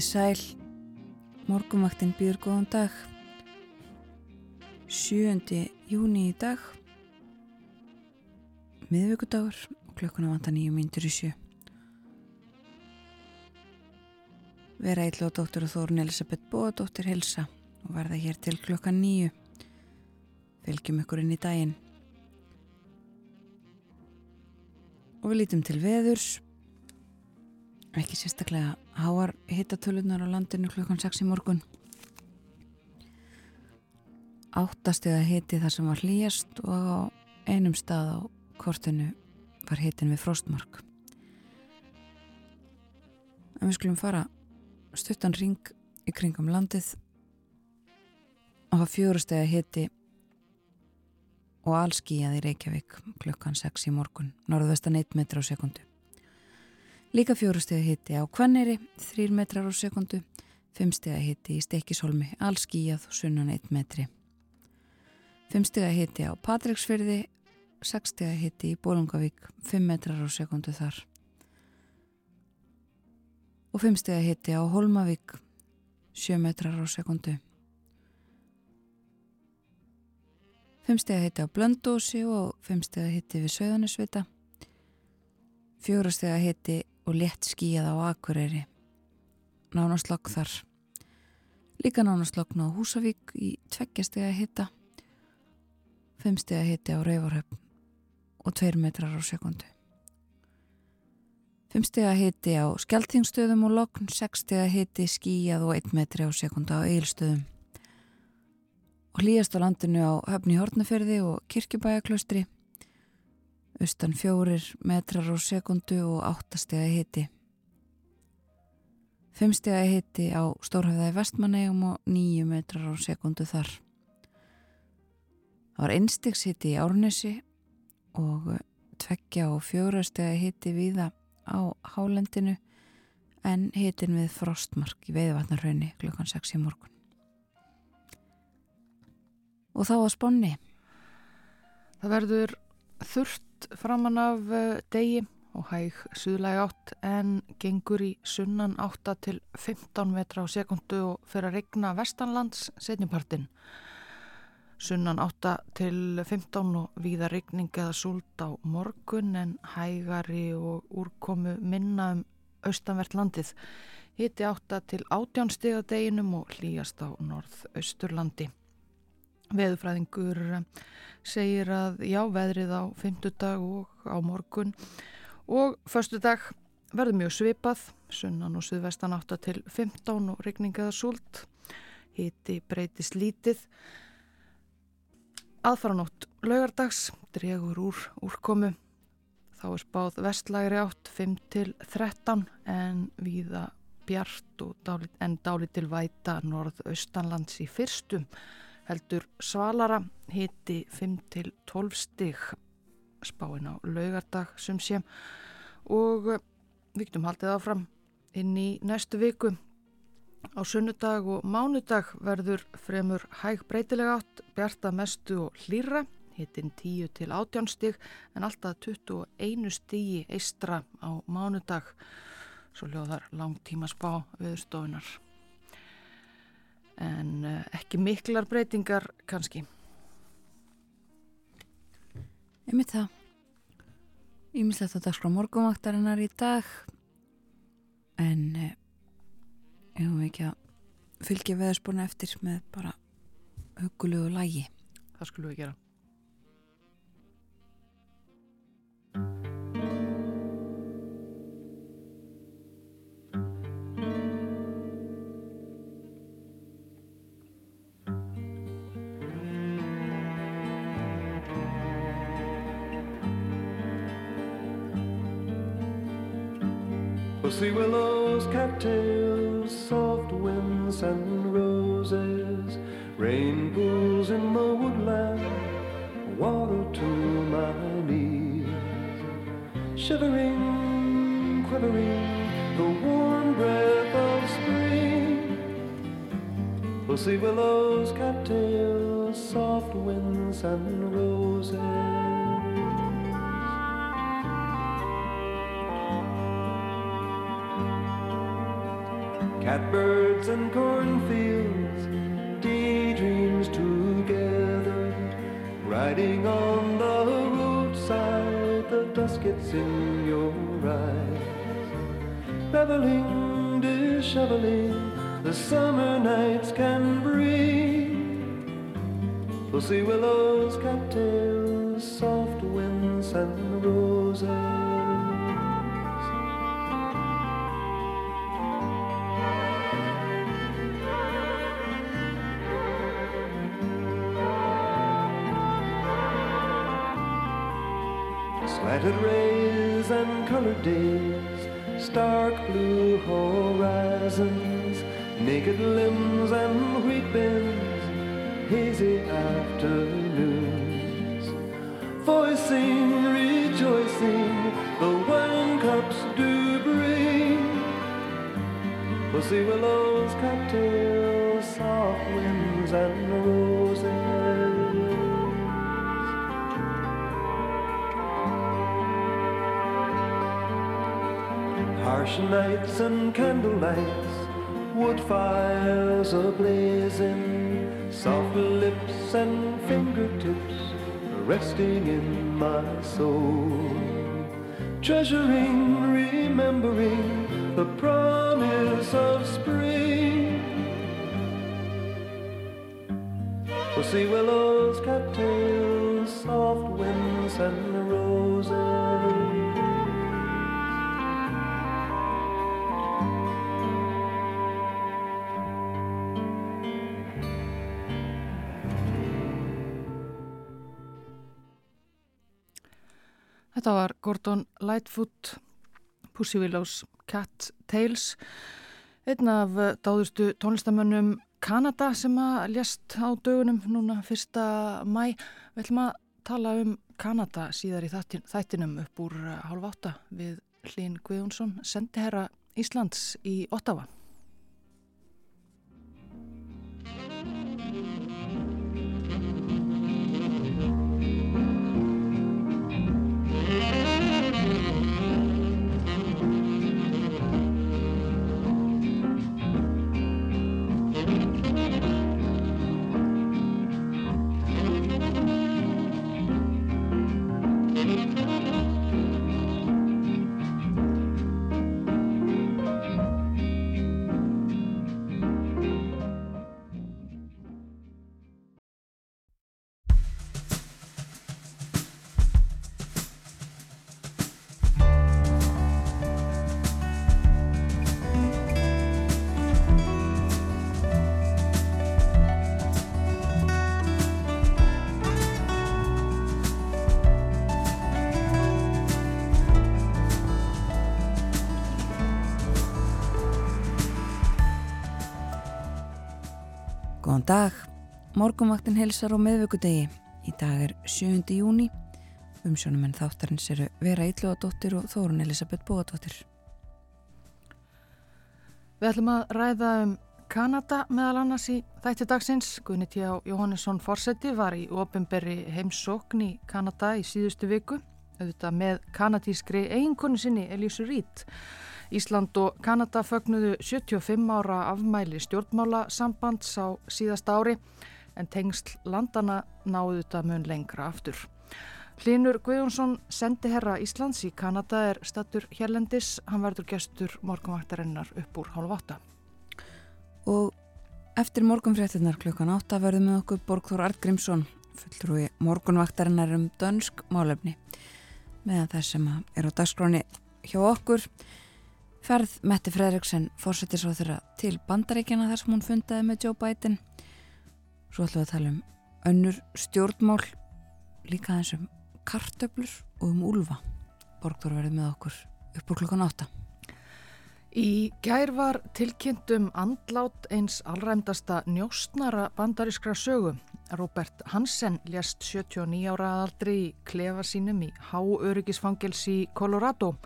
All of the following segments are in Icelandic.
Komiði sæl, morgumaktinn býður góðan dag, 7. júni í dag, miðvíkudagur og klukkuna vanta nýju myndur í sjö. Vera eitthvað dóttur og Þórun Elisabeth Bóadóttir helsa og verða hér til klukka nýju. Fylgjum ykkur inn í daginn. Og við lítum til veðurs ekki sérstaklega háar hittatölunar á landinu klukkan 6 í morgun. Áttastega hiti þar sem var hlýjast og á einum stað á kortinu var hitin við frostmark. En við skulum fara stuttan ring í kringum landið. Og hafa fjórastega hiti og allskíjað í Reykjavík klukkan 6 í morgun norðvestan 1 metra á sekundu Líka fjórustega hitti á Kvanneri, 3 metrar á sekundu, 5 stega hitti í Stekkisholmi, allskíjað og sunnan 1 metri. 5 stega hitti á Patræksfyrði, 6 stega hitti í Bólungavík, 5 metrar á sekundu þar. Og 5 stega hitti á Holmavík, 7 metrar á sekundu. 5 stega hitti á Blöndósi og 5 stega hitti við Söðanisvita. Fjórastega hitti og létt skíjað á Akureyri. Nánaslokk þar. Líka nánaslokk á Húsavík í tveggjastega hitta, femstega hitti á Rauvarhöfn og tveir metrar á sekundu. Femstega hitti á Skeltingstöðum og lokn, sekstega hitti skíjað og einn metri á sekundu á Eilstöðum. Og hlýjast á landinu á Höfni Hortnaferði og Kirkjubæjaklaustri austan fjórir metrar á sekundu og áttastega hitti. Fimmstega hitti á Stórhauðaði vestmannegjum og nýju metrar á sekundu þar. Það var einstegs hitti í Árnesi og tveggja og fjórastega hitti viða á Hálendinu en hittin við Frostmark í Veiðvatnarhaunni klukkan 6 í morgun. Og þá að sponni. Það verður þurft Vægt framann af eh, degi og hæg suðlæg átt en gengur í sunnan átta til 15 metra á sekundu og fyrir að regna vestanlands setjupartin. Sunnan átta til 15 og víða regning eða súld á morgun en hægari og úrkomu minna um austanvert landið. Hitti átta til 18 stiga deginum og hlýjast á norð-austurlandi. Veðufræðingur segir að já, veðrið á fymtudag og á morgun. Og förstudag verður mjög svipað, sunnan og suðvestan átta til 15 og regningaða súlt, hiti breytist lítið. Aðfaranótt laugardags dregur úr úrkomu, þá er spáð vestlægri átt 5 til 13 en viða bjart dálit, en dálitil væta norð-austanlands í fyrstum heldur svalara hiti 5-12 stig. Spáin á laugardag sem sé. Og eh, viktum haldið áfram inn í næstu viku. Á sunnudag og mánudag verður fremur hæg breytilega átt bjarta mestu og hlýra hitin 10-18 stig en alltaf 21 stigi eistra á mánudag. Svo ljóðar langtíma spá viðstofunar en uh, ekki miklar breytingar kannski. Mitt það. Ég mislegt að dagskrá morgumvaktarinnar í dag en uh, ég hef ekki að fylgja veðspuna eftir með bara hugulegu lægi. Það skulum við gera. Pussy willows, cattails, soft winds and roses, rain pools in the woodland, water to my knees. Shivering, quivering, the warm breath of spring. Pussy willows, cattails, soft winds and roses. Catbirds and cornfields, daydreams together, riding on the roadside, the dusk gets in your eyes, reveling, disheveling, the summer nights can bring. Pussy willows, cattails, soft winds and roses. Slanted rays and colored days, stark blue horizons, naked limbs and wheat bins, hazy afternoons. Voicing, rejoicing, the wine cups do bring. Pussy willows, cattails, soft winds and roses. Nights and candle lights, wood fires ablazing, soft lips and fingertips resting in my soul. Treasuring, remembering the promise of spring. Pussy willows, cattails, soft winds and Þetta var Gordon Lightfoot, Pussy Willows, Cat Tales, einn af dáðustu tónlistamönnum Kanada sem að ljast á dögunum núna fyrsta mæ. Við ætlum að tala um Kanada síðar í þættinum upp úr hálf átta við Hlín Guðjónsson, sendiherra Íslands í Ottawa. Dag, morgunvaktin helsar á meðvöggudegi. Í dag er 7. júni. Umsjónum en þáttarins eru Vera Íllóadóttir og Þórun Elisabeth Bóadóttir. Við ætlum að ræða um Kanada meðal annars í þætti dagsins. Gunni T.A. Jóhannesson Forseti var í ofinberri heimsókn í Kanada í síðustu viku. Auðvitað með kanadískri eiginkonu sinni Elísu Rít. Ísland og Kanada fögnuðu 75 ára afmæli stjórnmála sambands á síðast ári en tengsl landana náðu þetta mun lengra aftur. Hlinur Guðjónsson, sendiherra Íslands í Kanada er stattur hérlendis. Hann verður gestur morgunvaktarinnar upp úr hálf átta. Og eftir morgunfréttinnar klukkan átta verðum við okkur Borgþór Artgrímsson, fulltrúi morgunvaktarinnar um dönsk málefni. Meðan þess sem er á dagskráni hjá okkur ferð Metti Fredriksen fórsettisráþurra til bandaríkjana þar sem hún fundaði með Joe Biden. Svo ætlum við að tala um önnur stjórnmál, líka þessum kartöflur og um úlfa. Borgþór verði með okkur upp úr klukkan átta. Í gær var tilkynnt um andlát eins allræmdasta njóstnara bandarískra sögu. Robert Hansen lést 79 ára aldri í klefa sínum í háöryggisfangels í Colorado.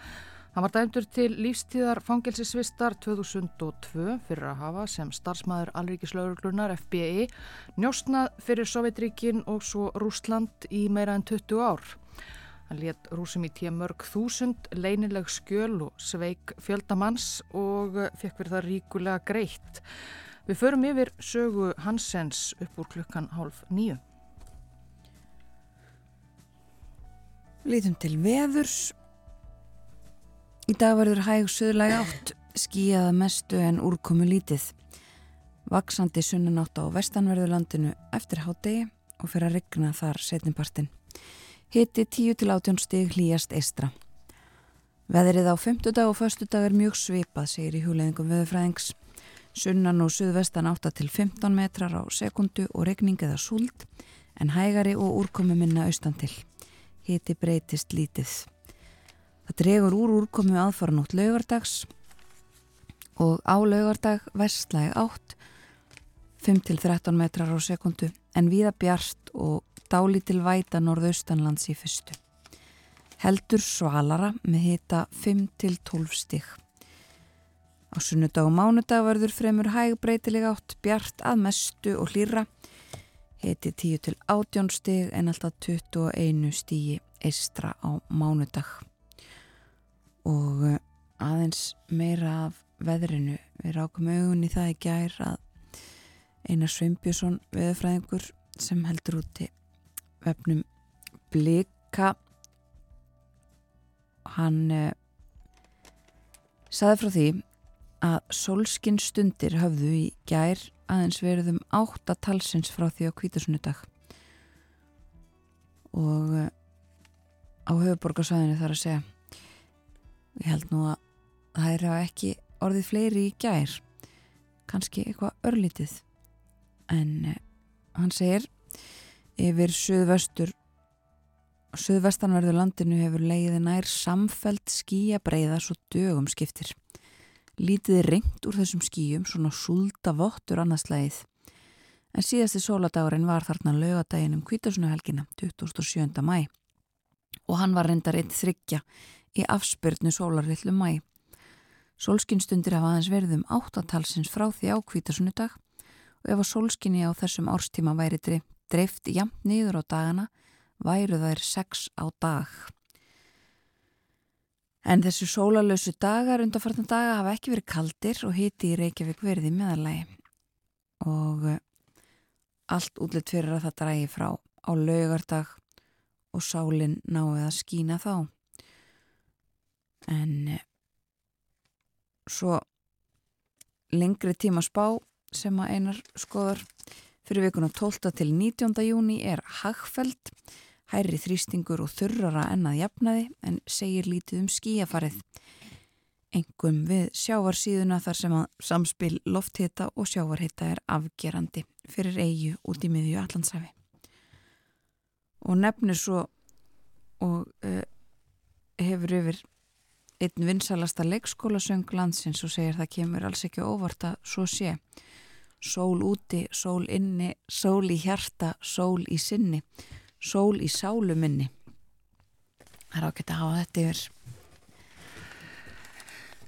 Hann var dæmdur til lífstíðar fangelsisvistar 2002 fyrir að hafa sem starfsmæður alríkislaugurglunar FBI njóstnað fyrir Sovjetríkin og svo Rúsland í meira en 20 ár. Hann let rúsum í tíu mörg þúsund, leinileg skjöl og sveik fjöldamanns og fekk verið það ríkulega greitt. Við förum yfir sögu Hansens upp úr klukkan hálf nýju. Lítum til veðurs. Í dag verður hæg söðlega átt, skíjaða mestu en úrkomu lítið. Vaksandi sunnanátt á vestanverðurlandinu eftir hádegi og fyrir að regna þar setnipartin. Hitti 10 til 18 stig hlýjast eistra. Veðrið á 50 dag og förstu dag er mjög svipað, segir í húleðingum veðurfræðings. Sunnan og suðvestan 8 til 15 metrar á sekundu og regning eða súld en hægari og úrkomi minna austan til. Hitti breytist lítið. Það dregur úr úrkomi aðfara nótt laugardags og á laugardag vestlæg átt 5 til 13 metrar á sekundu en viða bjart og dálítil væta norðaustanlands í fyrstu. Heldur svalara með hita 5 til 12 stig. Á sunnudag og mánudag verður fremur hæg breytileg átt bjart að mestu og hlýra. Hiti 10 til 18 stig en alltaf 21 stigi eistra á mánudag. Og eh, aðeins meira af veðrinu. Við rákum augun í það í gær að Einar Sveinbjörnsson veðurfræðingur sem heldur úti vefnum Blika hann eh, saði frá því að sólskinn stundir höfðu í gær aðeins verðum átta talsins frá því á kvítasunnudag og eh, á höfuborgarsæðinu þar að segja ég held nú að það er ekki orðið fleiri í gær. Kannski eitthvað örlítið. En eh, hann segir yfir söðvestur söðvestanverðu landinu hefur leiði nær samfelt skýja breyða svo dögum skiptir. Lítið er ringt úr þessum skýjum svona súlda vottur annarslægið en síðasti sóladagurinn var þarna lögadaginn um kvítasunuhelgina 27. mæ og hann var reyndar eitt þryggja í afspyrnu sólarrillu mæ Sólskinstundir hafa aðeins verið um áttatalsins frá því á kvítasunudag og ef að sólskinni á þessum árstíma væri dreift jamt nýður á dagana væru þær sex á dag. En þessu sólalösu dagar undanfartan daga hafa ekki verið kaldir og hiti í Reykjavík verið í meðalagi og eh, allt útlitt fyrir að það drægi frá á laugardag og sálinn náði að skína þá. En eh, svo lengri tíma spá sem að einar skoðar fyrir vikuna 12. til 19. júni er hagfæld, hærri þrýstingur og þurrara ennað jafnaði en segir lítið um skíafarið. Engum við sjávarsíðuna þar sem að samspil lofthita og sjávarhita er afgerandi fyrir eigu út í miðju allansæfi. Og nefnir svo og uh, hefur yfir einn vinsalasta leikskólasöng landsins og segir það kemur alls ekki óvart að svo sé sól úti, sól inni, sól í hjarta, sól í sinni, sól í sálu minni. Það er ákveðt að hafa þetta yfir.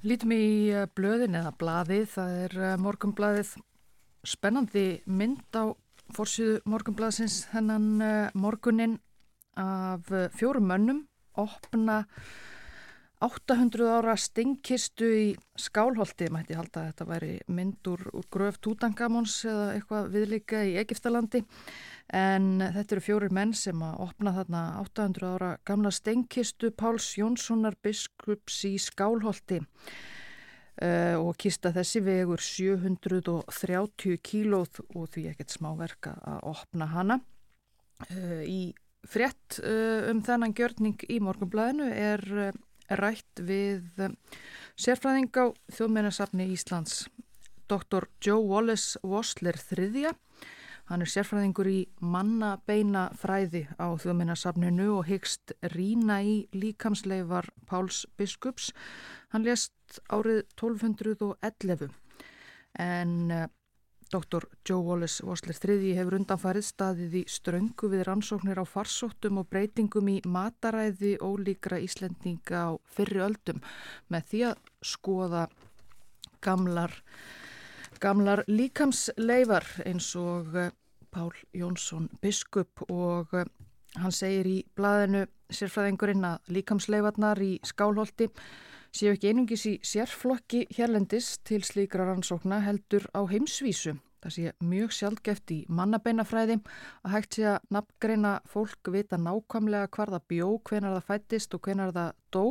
Lítum í eh, blöðin eða blaðið, það er eh, morgumblaðið spennandi mynd á fórsýðu morgumblaðsins hennan eh, morgunin af fjórum mönnum opna 800 ára stingkistu í skálholti, mætti halda að þetta væri mynd úr, gröf Tutankamons eða eitthvað viðlika í Egiptalandi en þetta eru fjórir menn sem að opna þarna 800 ára gamla stingkistu Páls Jónssonar biskups í skálholti. Uh, og kista þessi vegur 730 kílóð og því ekkert smáverka að opna hana. Uh, í Frett uh, um þennan gjörning í morgunblæðinu er rætt við um, sérfræðing á þjóðmennasafni Íslands, Dr. Joe Wallace Wostler III. Hann er sérfræðingur í mannabeina fræði á þjóðmennasafninu og hyggst rína í líkamsleifar Páls Biskups. Hann lést árið 1211 en uh, Dr. Joe Wallace Vosler III hefur undanfarið staðið í ströngu við rannsóknir á farsóttum og breytingum í mataræði ólíkra Íslendinga á fyrri öldum með því að skoða gamlar, gamlar líkamsleifar eins og eh, Pál Jónsson biskup og eh, Hann segir í blaðinu sérfræðingurinn að líkamsleifarnar í skálholti séu ekki einungis í sérflokki hérlendis til slíkra rannsókna heldur á heimsvísu. Það sé mjög sjálfgeft í mannabeinafræði að hægt sé að nafngreina fólk vita nákvæmlega hvar það bjó, hvenar það fættist og hvenar það dó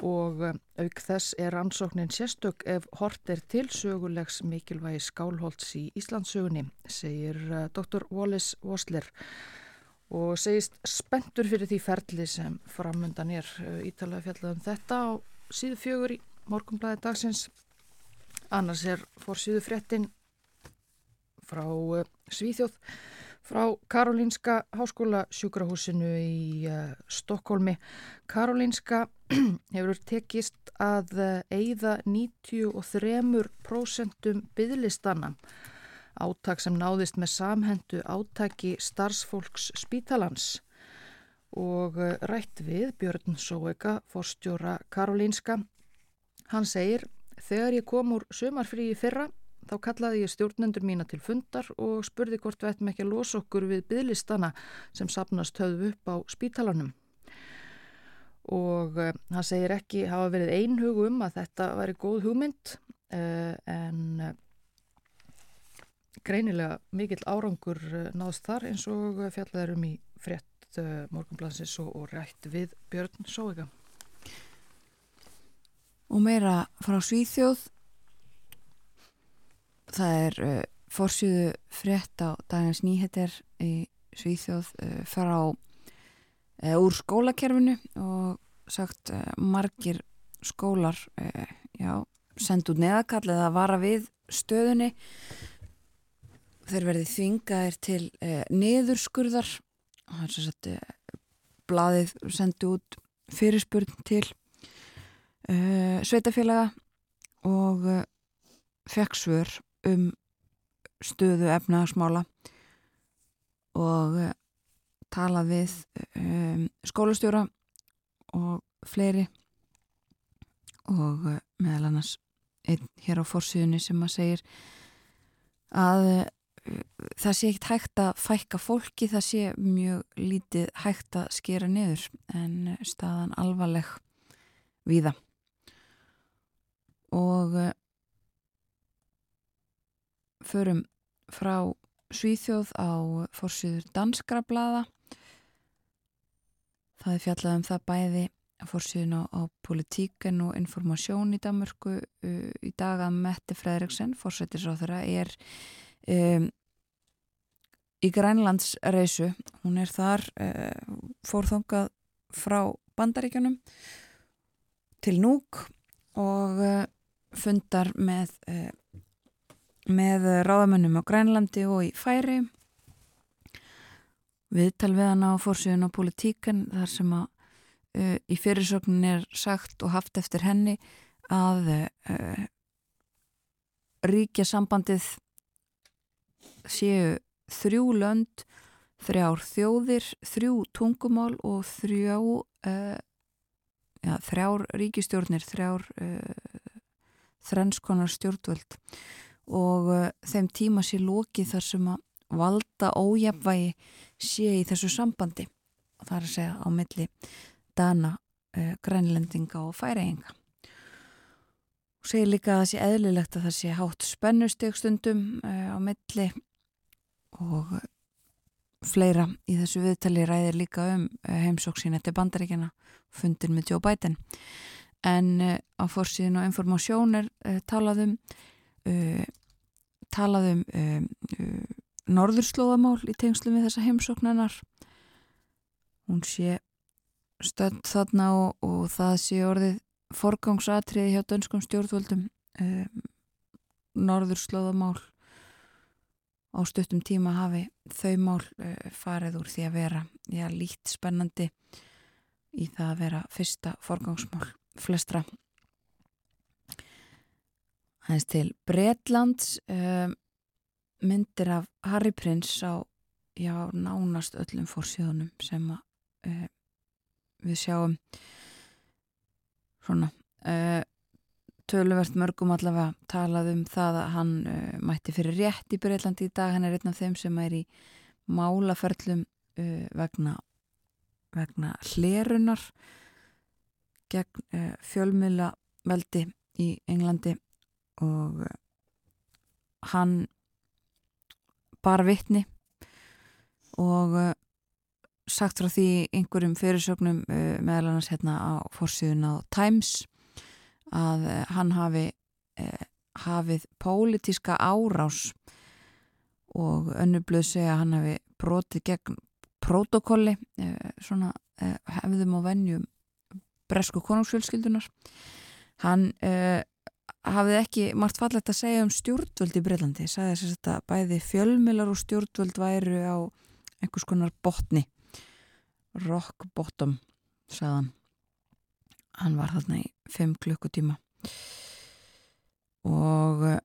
og eh, auk þess er ansóknin sérstök ef hort er til sögulegs mikilvægi skálholts í Íslandsögunni, segir eh, Dr. Wallis Vosler og segist spentur fyrir því ferli sem framöndan er eh, ítalega fjallað um þetta á síðu fjögur í morgumblæði dagsins. Annars er fór síðu fréttin frá uh, Svíþjóð frá Karolínska háskóla sjúkrahúsinu í uh, Stokkólmi. Karolínska hefur tekist að eigða 93% byðlistanna áttak sem náðist með samhendu átaki starfsfólks spítalans og rætt við Björn Sóega, forstjóra Karolínska. Hann segir, þegar ég kom úr sömarfrí í fyrra Þá kallaði ég stjórnendur mína til fundar og spurði hvort við ættum ekki að losa okkur við bygglistana sem sapnast höfðu upp á spítalanum. Og uh, hann segir ekki hafa verið einhug um að þetta væri góð hugmynd uh, en greinilega mikill árangur náðst þar eins og fjallaðurum í frétt morgunblansins og, og rætt við Björn Sóega. Og meira frá Svíþjóð Það er uh, fórsjöðu frétt á dagins nýheter í Svíþjóð uh, fara á uh, úr skólakerfinu og sagt uh, margir skólar uh, já, sendu neðakall eða vara við stöðunni þeir verði þvingaðir til uh, niðurskurðar. Og það er svo að blaðið sendu út fyrirspurn til sveitafélaga og fekk svör um stöðu efnaðarsmála og uh, tala við um, skólastjóra og fleiri og meðal annars einn hér á fórsíðunni sem að segir að það sé ekkit hægt að fækka fólki, það sé mjög lítið hægt að skera niður en staðan alvarleg viða og förum frá Svíþjóð á fórsýður danskra blada það er fjallað um það bæði fórsýðun á, á politíken og informasjón í Danmörku uh, í dag að Mette Fredriksen fórsættisráþara er um, í Grænlandsreisu hún er þar uh, fórþongað frá bandaríkjunum til núk og uh, fundar með uh, með ráðamönnum á Grænlandi og í Færi viðtal við hann á fórsíðun á politíkan þar sem að uh, í fyrirsögnin er sagt og haft eftir henni að uh, ríkja sambandið séu þrjú lönd þrjár þjóðir, þrjú tungumál og þrjá uh, ja, þrjár ríkistjórnir þrjár þrennskonar stjórnvöld. Og uh, þeim tíma sé lókið þar sem að valda ójafvægi sé í þessu sambandi og það er að segja á milli dana, uh, grænlendinga og færaenga og segir líka að það sé eðlilegt að það sé hátt spennustegstundum uh, á milli og fleira í þessu viðtali ræðir líka um heimsóksin eftir bandaríkjana fundir með Joe Biden. En á fórsíðin og informasjónir talaðum uh, talaðum um, uh, norðurslóðamál í tengslu við þessa heimsóknanar hún sé stönd þarna og, og það sé orðið forgangsatriði hjá dönskum stjórnvöldum um, norðurslóðamál á stuttum tíma hafi þau mál uh, farið úr því að vera já, lít spennandi í það að vera fyrsta forgangsmál flestra. Hans til Bretlands um, myndir af Harry Prince á já, nánast öllum fórsíðunum sem að, uh, við sjáum. Svona uh, töluvert mörgum allavega talað um það að hann uh, mætti fyrir rétt í Breitlandi í dag, hann er einn af þeim sem er í málaferlum uh, vegna, vegna hlerunar gegn uh, fjölmiðla veldi í Englandi. Og uh, hann bar vittni og uh, sagt frá því einhverjum fyrirsögnum uh, meðal annars hérna á fórsíðun á Times að uh, hann hafi uh, hafið pólitíska árás og önnubluð segja að hann hafi brotið gegn protokolli uh, svona uh, hefðum og vennjum bresku konungsfjölskyldunar. Hann uh, hafið ekki margt fallegt að segja um stjórnvöld í Breitlandi, sagði þess að bæði fjölmilar og stjórnvöld væru á einhvers konar botni. Rock bottom sagðan hann var þarna í 5 klukkutíma. Og eh,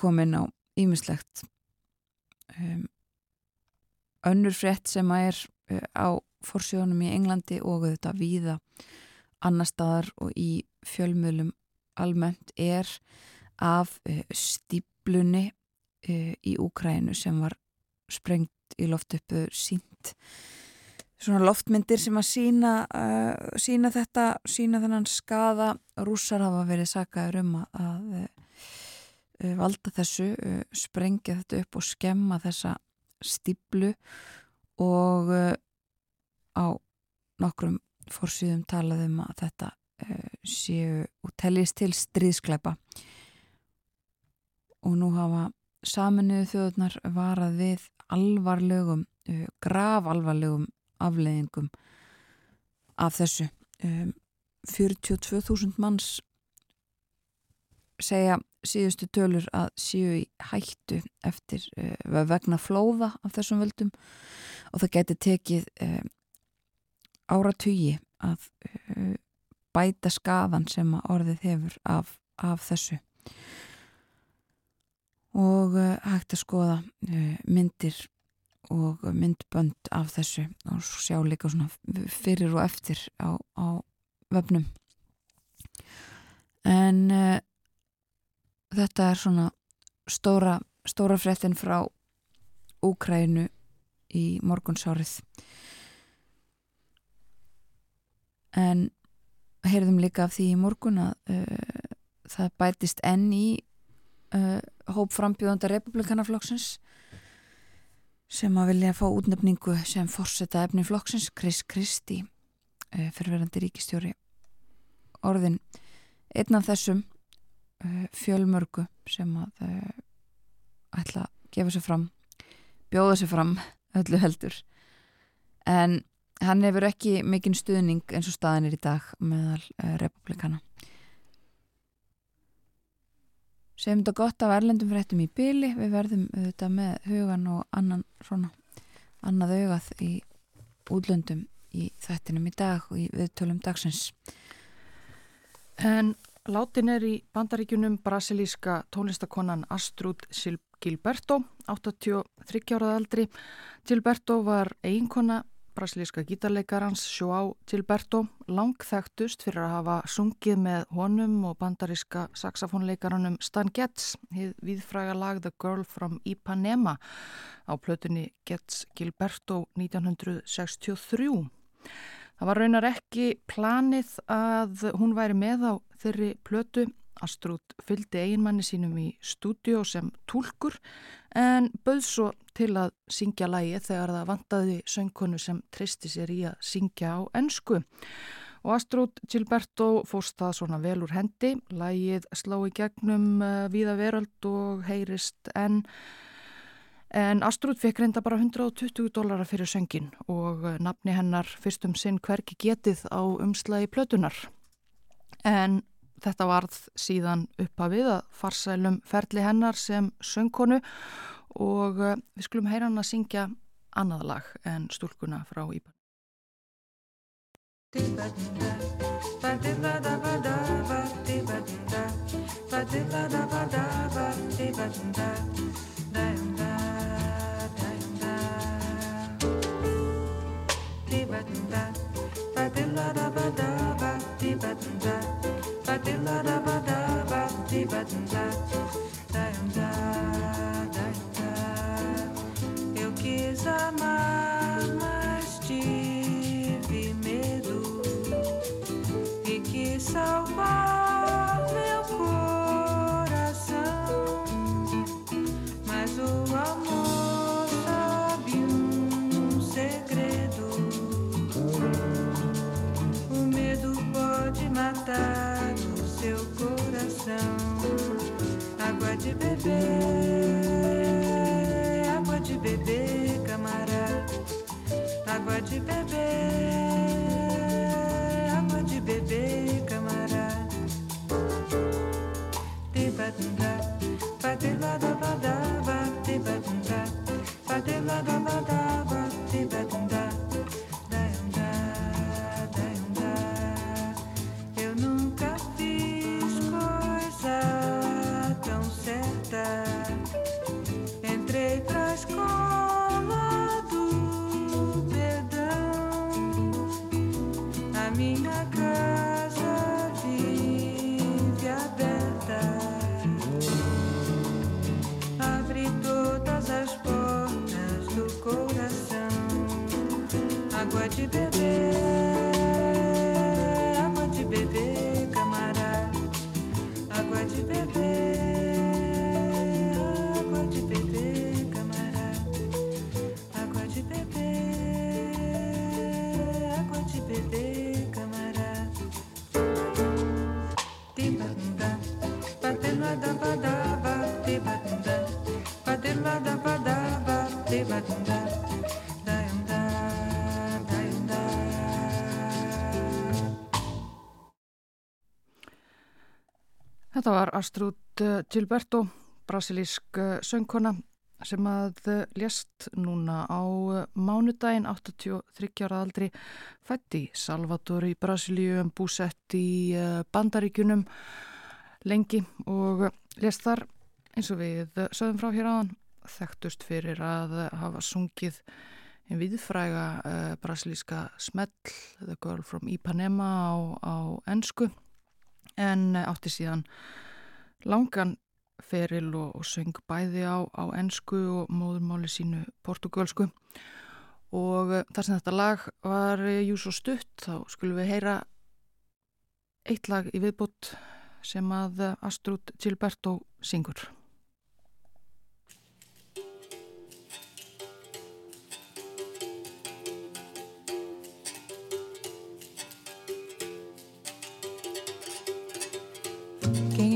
kom inn á ímislegt um, önnur frétt sem að er uh, á forsjónum í Englandi og þetta víða annar staðar og í fjölmjölum almennt er af uh, stíplunni í Úkrænu sem var sprengt í loftöpu sínt svona loftmyndir sem að sína, uh, sína þetta, sína þennan skada rússar hafa verið sakaður um að, að uh, valda þessu, uh, sprengja þetta upp og skemma þessa stíplu og á nokkrum fórsýðum talaðum að þetta séu og teljist til stríðskleipa og nú hafa saminuðu þjóðunar varað við alvarlegum, graf alvarlegum afleiðingum af þessu. Um, 42.000 manns segja síðustu tölur að séu í hættu eftir uh, vegna flóða af þessum völdum og það geti tekið uh, áratugi að uh, bæta skadan sem að orðið hefur af, af þessu. Og hægt að skoða myndir og myndbönd af þessu og sjá líka svona fyrir og eftir á, á vefnum. En uh, þetta er svona stóra, stóra fréttin frá Úkrænu í morgunsárið. En heyrðum líka af því í morgun að uh, það bætist enn í uh, hóp frambjóðanda republikanaflokksins sem að vilja fá útnefningu sem fórseta efni flokksins Chris Christie uh, fyrirverandi ríkistjóri orðin einn af þessum uh, fjölmörgu sem að uh, ætla að gefa sér fram bjóða sér fram öllu heldur. En hann hefur ekki mikinn stuðning eins og staðin er í dag meðal republikana segjum þetta gott af erlendum fréttum í byli við verðum auðvitað með hugan og annan svona annað augað í útlöndum í þættinum í dag og í viðtölum dagsins. En látin er í bandaríkunum brasilíska tónlistakonan Astrud Gilberto 83 árað aldri. Gilberto var eiginkona brasilíska gítarleikarans Joao Gilberto langþægtust fyrir að hafa sungið með honum og bandaríska saxofónleikaranum Stan Getz hið viðfræga lag The Girl from Ipanema á plötunni Getz Gilberto 1963. Það var raunar ekki planið að hún væri með á þeirri plötu Astrúd fylgdi eiginmanni sínum í stúdíu sem tólkur en bauð svo til að syngja lægi þegar það vantaði söngkonu sem tristi sér í að syngja á ennsku. Og Astrúd Gilberto fórst það svona vel úr hendi, lægið slá í gegnum uh, víða veröld og heyrist en, en Astrúd fekk reynda bara 120 dólara fyrir söngin og uh, nafni hennar fyrstum sinn hverki getið á umslagi plötunar. En Þetta varð síðan uppafið að farsælum ferli hennar sem söngkonu og eh, við skulum heyra hann að syngja annað lag en stúlkuna frá Íban. Þetta var Astrud eh, Gilberto, brasilísk eh, söngkona sem að eh, lést núna á mánudaginn 83 ára aldri fætt í Salvador í Brasilíu búsett í bandaríkunum lengi og lést þar eins og við sögum frá hér aðan þekktust fyrir að hafa sungið einn viðfræga brasilíska smell The Girl from Ipanema á, á ennsku en átti síðan langan feril og, og söng bæði á, á ennsku og móðurmáli sínu portugalsku og uh, þar sem þetta lag var uh, jú svo stutt þá skulum við heyra eitt lag í viðbútt sem að uh, Astrud Gilberto syngur Quem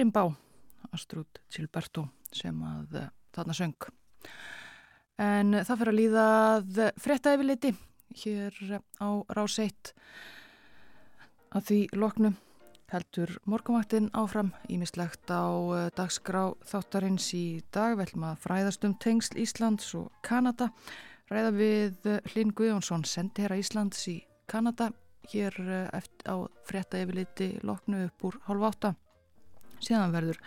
Berimbá Astrud Gilberto sem að uh, þarna söng. En það fyrir að líðað frétta yfirliti hér á ráseitt að því loknu heldur morgumaktinn áfram ímislegt á dagskrá þáttarins í dag. Velum að fræðast um tengsl Íslands og Kanada. Ræða við Hlinn Guðjónsson sendi hér að Íslands í Kanada hér eftir á frétta yfirliti loknu upp úr hálf átta síðan verður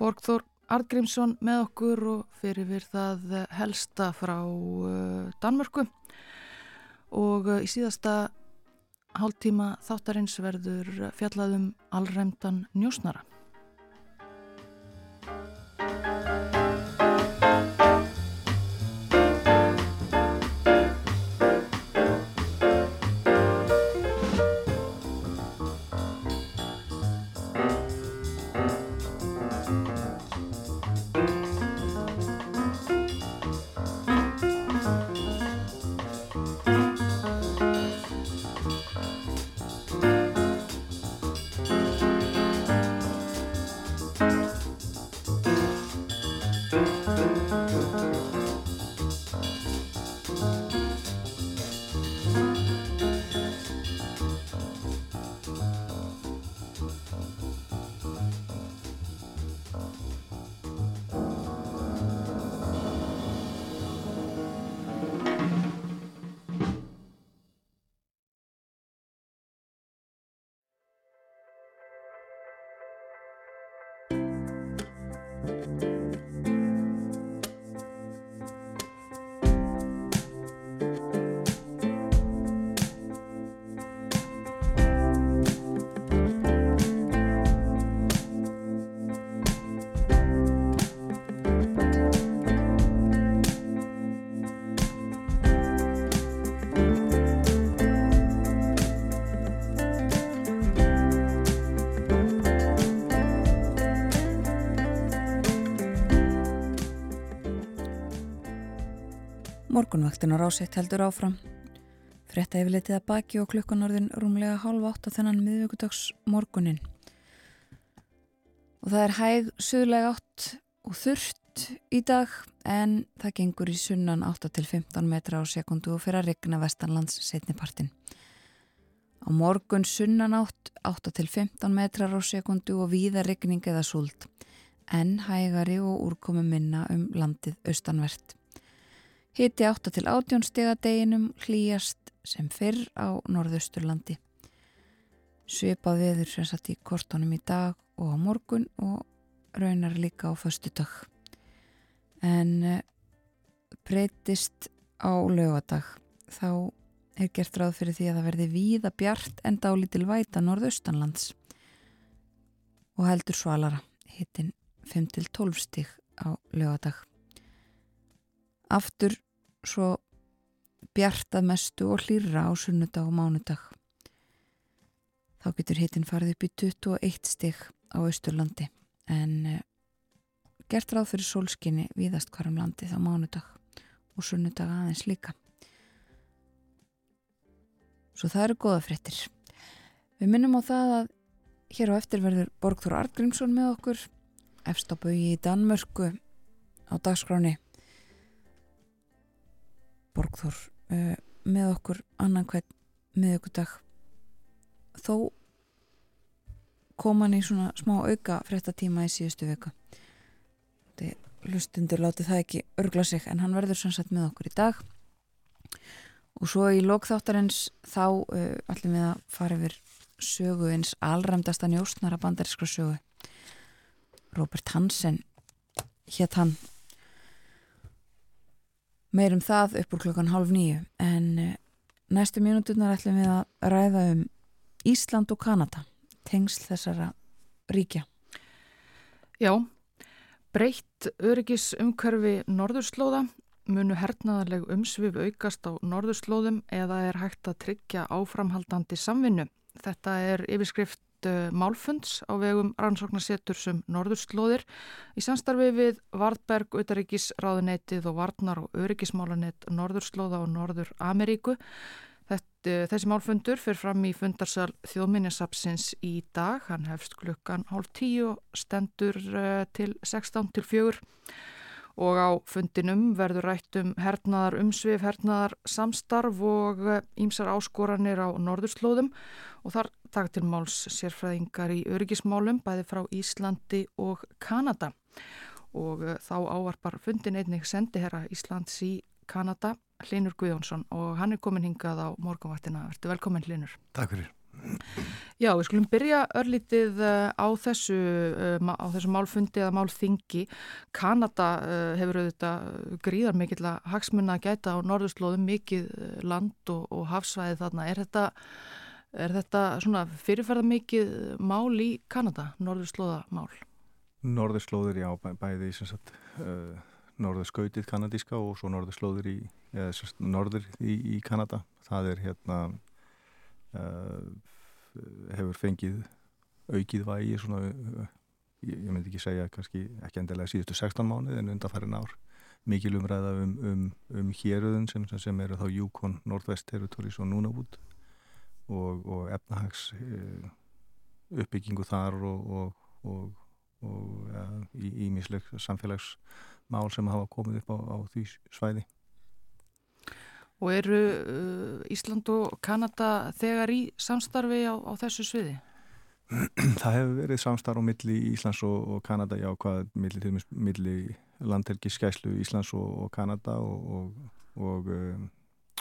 Borgþór Artgrímsson með okkur og fyrir við það helsta frá Danmörku og í síðasta hálftíma þáttarins verður fjallaðum allræmdan njósnara. Morgunvaktin á rásett heldur áfram. Fretta yfirleitið að baki og klukkan orðin rúmlega hálf átt á þennan miðvíkudags morgunin. Og það er hæg, suðlega átt og þurft í dag en það gengur í sunnan 8-15 metra á sekundu og fyrir að regna vestanlands setnipartin. Á morgun sunnan átt 8-15 metrar á sekundu og víða regning eða súld en hægari og úrkomi minna um landið austanvert. Hiti 8 til 18 stega deginum hlýjast sem fyrr á norðausturlandi. Svipað veður sem satt í kortónum í dag og á morgun og raunar líka á föstu dag. En eh, breytist á lögadag þá er gert ráð fyrir því að það verði víða bjart en dálítil væta norðaustanlands og heldur svalara hitin 5 til 12 stig á lögadag. Aftur svo bjartað mestu og hlýra á sunnudag og mánudag. Þá getur hitin farið upp í 21 stig á Östurlandi en uh, gert ráð fyrir sólskinni víðast hvarum landi þá mánudag og sunnudag aðeins líka. Svo það eru goða fréttir. Við minnum á það að hér á eftir verður Borgþór Artgrímsson með okkur efstabau í Danmörku á dagskráni Borgþór uh, með okkur annan hvern miðugudag þó kom hann í svona smá auka fréttatíma í síðustu viku. Hlustundur láti það ekki örgla sig en hann verður sannsagt með okkur í dag. Og svo í lokþáttarins þá uh, ætlum við að fara yfir sögu eins alræmdasta njóstnara bandarískra sögu. Robert Hansen hétt hann meirum það upp úr klokkan hálf nýju en uh, næstu mínúturnar ætlum við að ræða um Ísland og Kanada tengsl þessara ríkja Já, breytt öryggis umhverfi norðurslóða munu hernaðarleg umsvið aukast á norðurslóðum eða er hægt að tryggja áframhaldandi samvinnu. Þetta er yfirskrift uh, málfunds á vegum rannsóknarsetur sem norðurslóðir í samstarfi við Vardberg, Utaríkis, Ráðunetið og Vardnar og Öryggismálanett Norðurslóða og Norður Ameríku. Þessi málfundur fyrir fram í fundarsal þjóðminjasapsins í dag. Hann hefst klukkan hálf tíu og stendur uh, til 16 til 4 og á fundinum verður rætt um hernaðar umsvið, hernaðar samstarf og ímsar eh, áskoranir á norðurslóðum og þar takk til máls sérfræðingar í öryggismálum bæði frá Íslandi og Kanada og eh, þá ávarpar fundin einnig sendi herra Íslands í Kanada, Linur Guðjónsson og hann er komin hingað á morgunvaktina. Verður velkomin Linur. Takk fyrir. Já, við skulum byrja örlítið eh, á þessu, eh, á þessu málfundi eða málþingi. Kanada eh, hefur auðvitað gríðar mikill að hagsmunna að gæta á norðurslóðum mikið land og, og hafsvæði þarna. Er þetta, er þetta fyrirferða mikið mál í Kanada, norðurslóðamál? Norðurslóður, já, bæ, bæði í uh, norðurskautið kanadíska og svo norðurslóður í, eða, norður í, í Kanada. Það er hérna hefur fengið aukið vægi svona, ég, ég myndi ekki segja kannski ekki endilega síðustu 16 mánuð en undanfærin ár. Mikil umræða um, um, um héröðun sem, sem eru þá Yukon, Northwest Territories og Nunavut og, og efnahags e, uppbyggingu þar og, og, og ja, í, í misleg samfélagsmál sem hafa komið upp á, á því svæði Og eru uh, Ísland og Kanada þegar í samstarfi á, á þessu sviði? Það hefur verið samstarf á milli Íslands og, og Kanada, já, hvað milli, milli landhelgiskæslu Íslands og, og Kanada og, og um,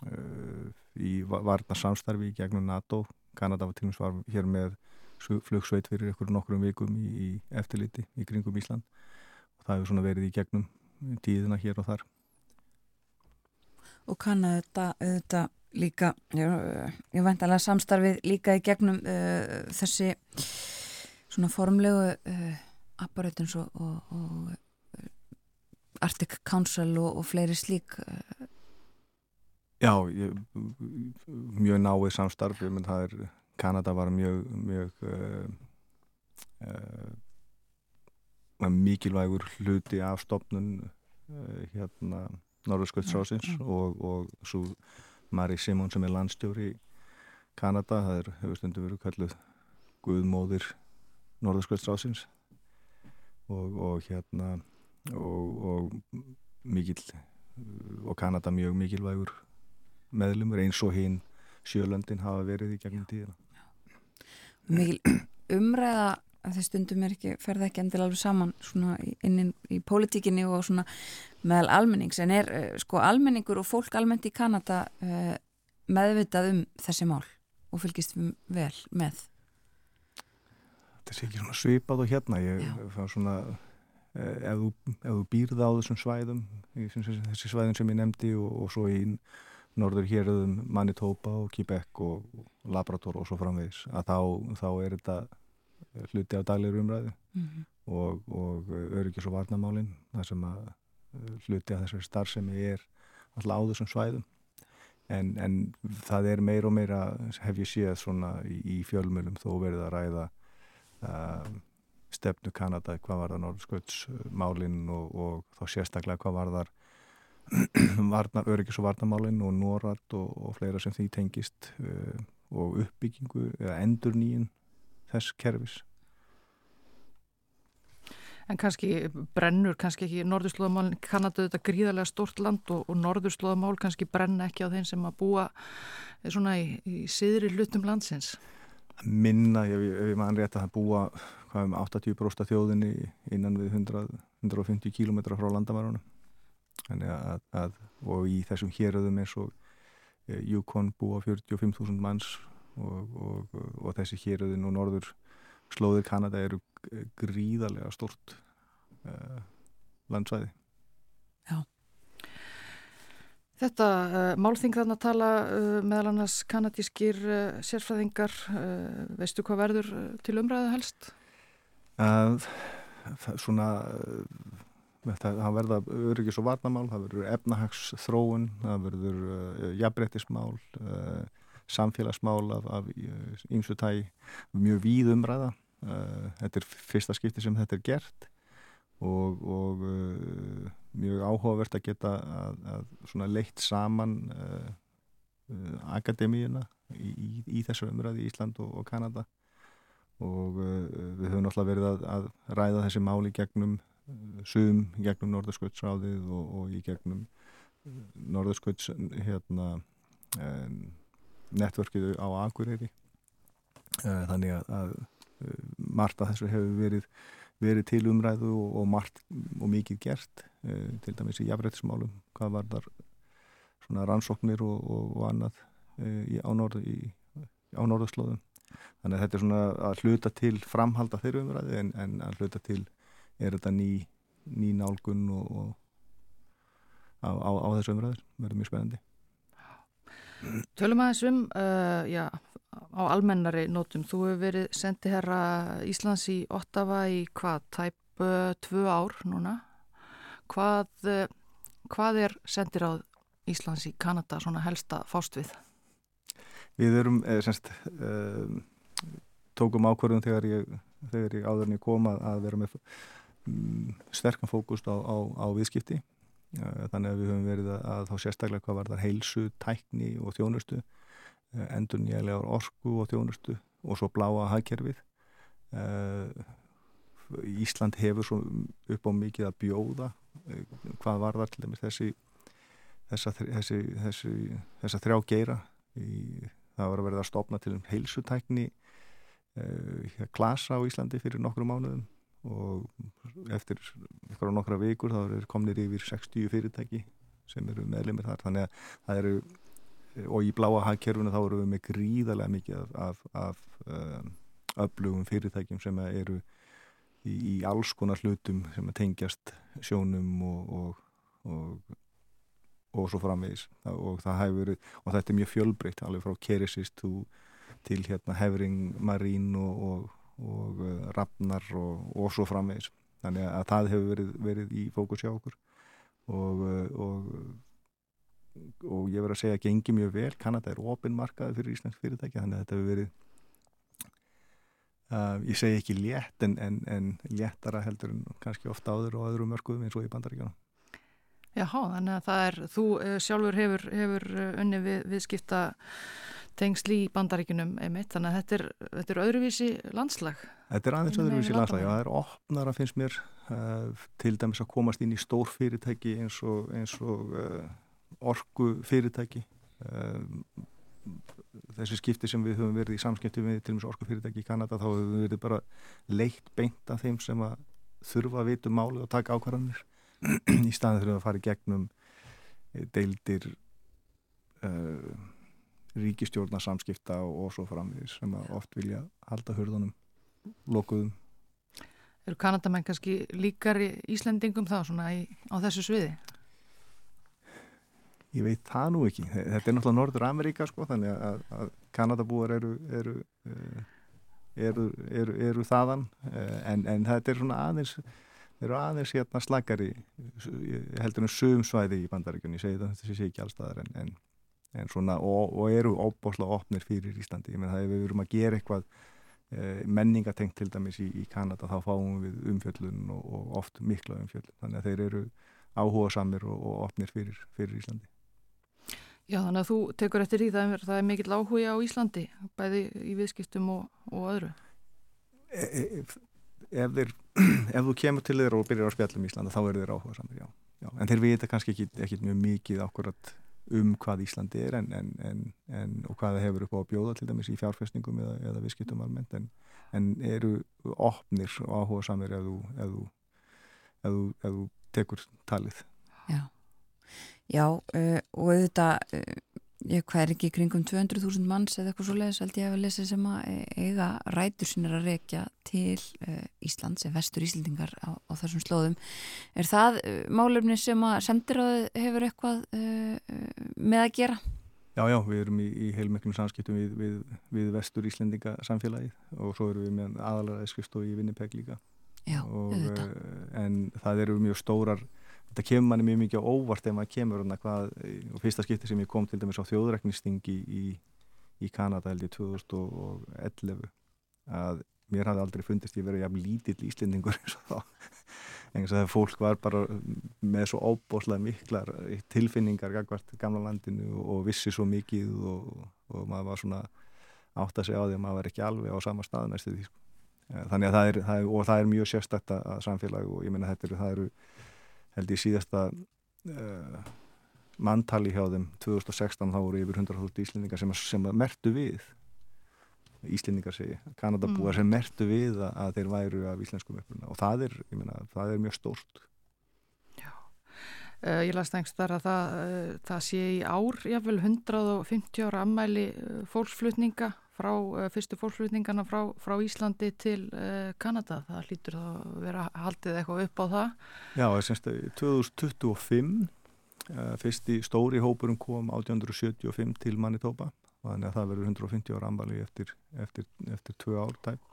uh, í varna samstarfi gegnum NATO. Kanada var til og með hér með flugsveit fyrir ykkur nokkrum vikum í, í eftirliti í kringum Ísland og það hefur svona verið í gegnum tíðina hér og þar og kannu þetta, þetta líka, ég, ég veit alveg samstarfið líka í gegnum uh, þessi svona formlegu uh, apparatins og, og, og Arctic Council og, og fleiri slík uh. Já, ég, mjög náið samstarf, ég menn það er Kanada var mjög mjög uh, mikilvægur hluti af stopnun hérna Norðurskvöldsrásins ja, ja. og, og svo Mari Simón sem er landstjóri í Kanada, það er, hefur stundu verið kalluð Guðmóðir Norðurskvöldsrásins og, og hérna og, og mikil og Kanada mjög mikilvægur meðlumur eins og hinn sjölöndin hafa verið í gegnum tíðina. Mikil umræða að þeir stundum er ekki, ferða ekki endil alveg saman svona inn í, pólitíkinni og svona meðal almennings. En er uh, sko almenningur og fólk almennt í Kanada uh, meðvitað um þessi mál og fylgist vel með? Þetta sé ekki svona svipað og hérna. Ég fann svona uh, ef þú, þú býrða á þessum svæðum þessi svæðin sem ég nefndi og, og svo í norður héröðum Manitoba og Quebec og, Labrador og svo framvegis að þá, þá er þetta hluti af daglegur umræðu mm -hmm. og, og öryggis og varnamálinn það sem að uh, hluti af þessari starfsemi er alltaf á þessum svæðum en, en það er meir og meira hef ég séð svona í, í fjölmjölum þó verið að ræða uh, stefnu Kanada hvað var það norðsköldsmálinn og, og þá sérstaklega hvað var þar varnar, öryggis og varnamálinn og Norrald og, og fleira sem því tengist uh, og uppbyggingu eða endur nýjum þess kerfis. En kannski brennur, kannski ekki norðurslóðamál kannadu þetta gríðarlega stort land og, og norðurslóðamál kannski brenna ekki á þeim sem að búa svona í, í siðri hlutum landsins? Minna, ef ég, mann rétt að það búa hvað um 80% þjóðinni innan við 100, 150 km frá landamærunum að, að, og í þessum héröðum eins og eh, Yukon búa 45.000 manns og, og, og þessi héröðin og norður slóðir Kanada eru gríðarlega stort uh, landsvæði Já Þetta uh, málþing þannig að tala uh, meðal annars kanadískir sérfræðingar veistu hvað verður til umræðu helst? Svona það verða öryggis og varnamál það verður efnahags þróun það verður jafnbrettismál samfélagsmál af, ímsu tæ mjög víð umræða uh, þetta er fyrsta skipti sem þetta er gert og, og uh, mjög áhugavert að geta að, að leitt saman uh, akademíuna í, í, í þessu umræði í Ísland og, og Kanada. Og við höfum náttúrulega verið að, að ræða þessi máli gegnum uh, sum, gegnum Norðurskjöldsráðið og, og í gegnum Norðurskjölds hérna um, netverkið á Akureyri. Uh, þannig að, að uh, margt af þessu hefur verið verið til umræðu og, og margt og mikið gert uh, til dæmis í jafnrættismálum hvað var þar svona rannsóknir og, og, og annað í, á, norð, í, á norðurslóðum. Þannig að þetta er svona að hluta til framhalda þeirra umræði en, en að hluta til er þetta ný, ný nálgun og á, á, á þessu umræður verður mjög spennandi Tölum aðeins um, uh, já, á almennari nótum, þú hefur verið sendið herra Íslands í Ottawa í hvað, tæp uh, tvö ár núna. Hvað, uh, hvað er sendir á Íslands í Kanada svona helsta fást við? Við erum, eh, semst, eh, tókum ákvörðum þegar ég, þegar ég áður en ég kom að vera með um, sterkan fókust á, á, á viðskipti þannig að við höfum verið að, þá sérstaklega hvað var þar heilsu, tækni og þjónustu eh, endur nýjarlegar orku og þjónustu og svo bláa hagkerfið. Eh, Ísland hefur svo upp á mikið að bjóða eh, hvað var þar til dæmis þessi þessa, þessi, þessi, þessa þrjá geira. Í, það var að verða að stopna til heilsutækni klasa á Íslandi fyrir nokkru mánuðum og eftir ykkur á nokkra vikur þá er komnir yfir 60 fyrirtæki sem eru meðlemið þar. Þannig að það eru og í bláa hagkerfuna þá eru við með gríðarlega mikið af, af, af um, öflugum fyrirtækjum sem eru í, í alls konar hlutum sem tengjast sjónum og, og, og, og svo framvegis. Og það hefur og þetta er mjög fjölbreytt alveg frá kerisist til hérna hefring, marín og og uh, rafnar og, og svo framvegis. Þannig að það hefur verið, verið í fókus hjá okkur. Og, uh, og, og ég verður að segja að gengi mjög vel, Kanada er opinmarkaði fyrir Íslands fyrirtæki þannig að þetta hefur verið uh, ég segi ekki létt en, en, en léttara heldur en kannski ofta áður og öðru mörguðum eins og í bandaríkjana Jáhá, þannig að það er, þú sjálfur hefur, hefur unni við, viðskipta tengsli í bandaríkunum einmitt, þannig að þetta er, þetta er öðruvísi landslag. Þetta er aðeins öðruvísi landslag, já, það er opnar að finnst mér uh, til dæmis að komast inn í stór fyrirtæki eins og, eins og uh, orgu fyrirtæki uh, þessi skipti sem við höfum verið í samskipti við til og með orgu fyrirtæki í Kanada þá höfum við verið bara leitt beint af þeim sem að þurfa að vitu um máli og taka ákvarðanir í staðin þurfum að fara í gegnum deildir ríkistjórnarsamskipta og, og svo framvís sem oft vilja halda hörðunum lokuðum. Eru Kanadamenn kannski líkar í Íslandingum þá svona í, á þessu sviði? Ég veit það nú ekki. Þetta er náttúrulega Norður Ameríka sko þannig að, að Kanadabúar eru, eru, eh, eru, eru þaðan eh, en, en þetta er svona aðeins eru aðeins hérna slagari heldur en sumsvæði í bandaríkunni ég segi það, þetta sé ekki allstaðar en, en svona, og, og eru óbáslega opnir fyrir Íslandi. Ég menn það ef við verum að gera eitthvað e, menningatengt til dæmis í, í Kanada þá fáum við umfjöllun og, og oft mikla umfjöllun. Þannig að þeir eru áhuga samir og, og opnir fyrir, fyrir Íslandi. Já þannig að þú tekur eftir í það að það er mikill áhuga á Íslandi bæði í viðskiptum og öðru. E, e, ef, þeir, ef þú kemur til þeir og byrjar að spjalla um Íslanda þá eru þeir áhuga samir, já. já. En þeir vita kannski ekki, ekki mjög mikið ákvarðat um hvað Íslandi er en, en, en, og hvað það hefur upp á að bjóða til dæmis í fjárfestningum eða, eða viðskiptum almennt en eru opnir og áhuga samir ef þú, ef þú, ef þú, ef þú tekur talið. Já, Já uh, og þetta uh, ég hvað er ekki kringum 200.000 manns eða eitthvað svo leiðis held ég að lesa sem að eiga rætur sinir að rekja til uh, Íslands eða vestur Íslandingar á, á þessum slóðum. Er það uh, málefni sem að sendiráð hefur eitthvað uh, með að gera? Já, já, við erum í, í heilmögnum samskiptum við, við, við vestur Íslandinga samfélagið og svo erum við með aðalara skrifstofi í Vinnipeg líka. Já, og, en það eru mjög stórar þetta kemur manni mjög mikið á óvart ef maður kemur hvað, og fyrsta skipti sem ég kom til dæmis á þjóðræknistingi í, í Kanada held ég 2011 að mér hafði aldrei fundist ég verið jafn lítill íslendingur eins og þá en þess að fólk var bara með svo óbóslega miklar tilfinningar gagvart gamla landinu og vissi svo mikið og, og maður var svona átt að segja á því að maður var ekki alveg á sama stað næstu því sko. þannig að það er, það er það er mjög sérstætt að samfélag og ég menna þetta eru, það eru held ég síðasta uh, manntali hjá þeim 2016 þá voru yfir 100.000 íslendingar sem, sem mertu við Íslendingar segi, Kanadabúar mm. sem mertu við að, að þeir væru af íslenskum uppruna. Og það er, ég meina, það er mjög stórt. Já, uh, ég las þengst þar að það, uh, það sé í ár, jáfnvel 150 ára ammæli fólksflutninga frá fyrstu fólksflutningana frá, frá Íslandi til Kanada. Það hlýtur þá að vera haldið eitthvað upp á það. Já, semst 2025 fyrsti stóri hópurum kom 1875 til Manitoba. Þannig að það verður 150 ára ambali eftir, eftir, eftir tvö ár tæp.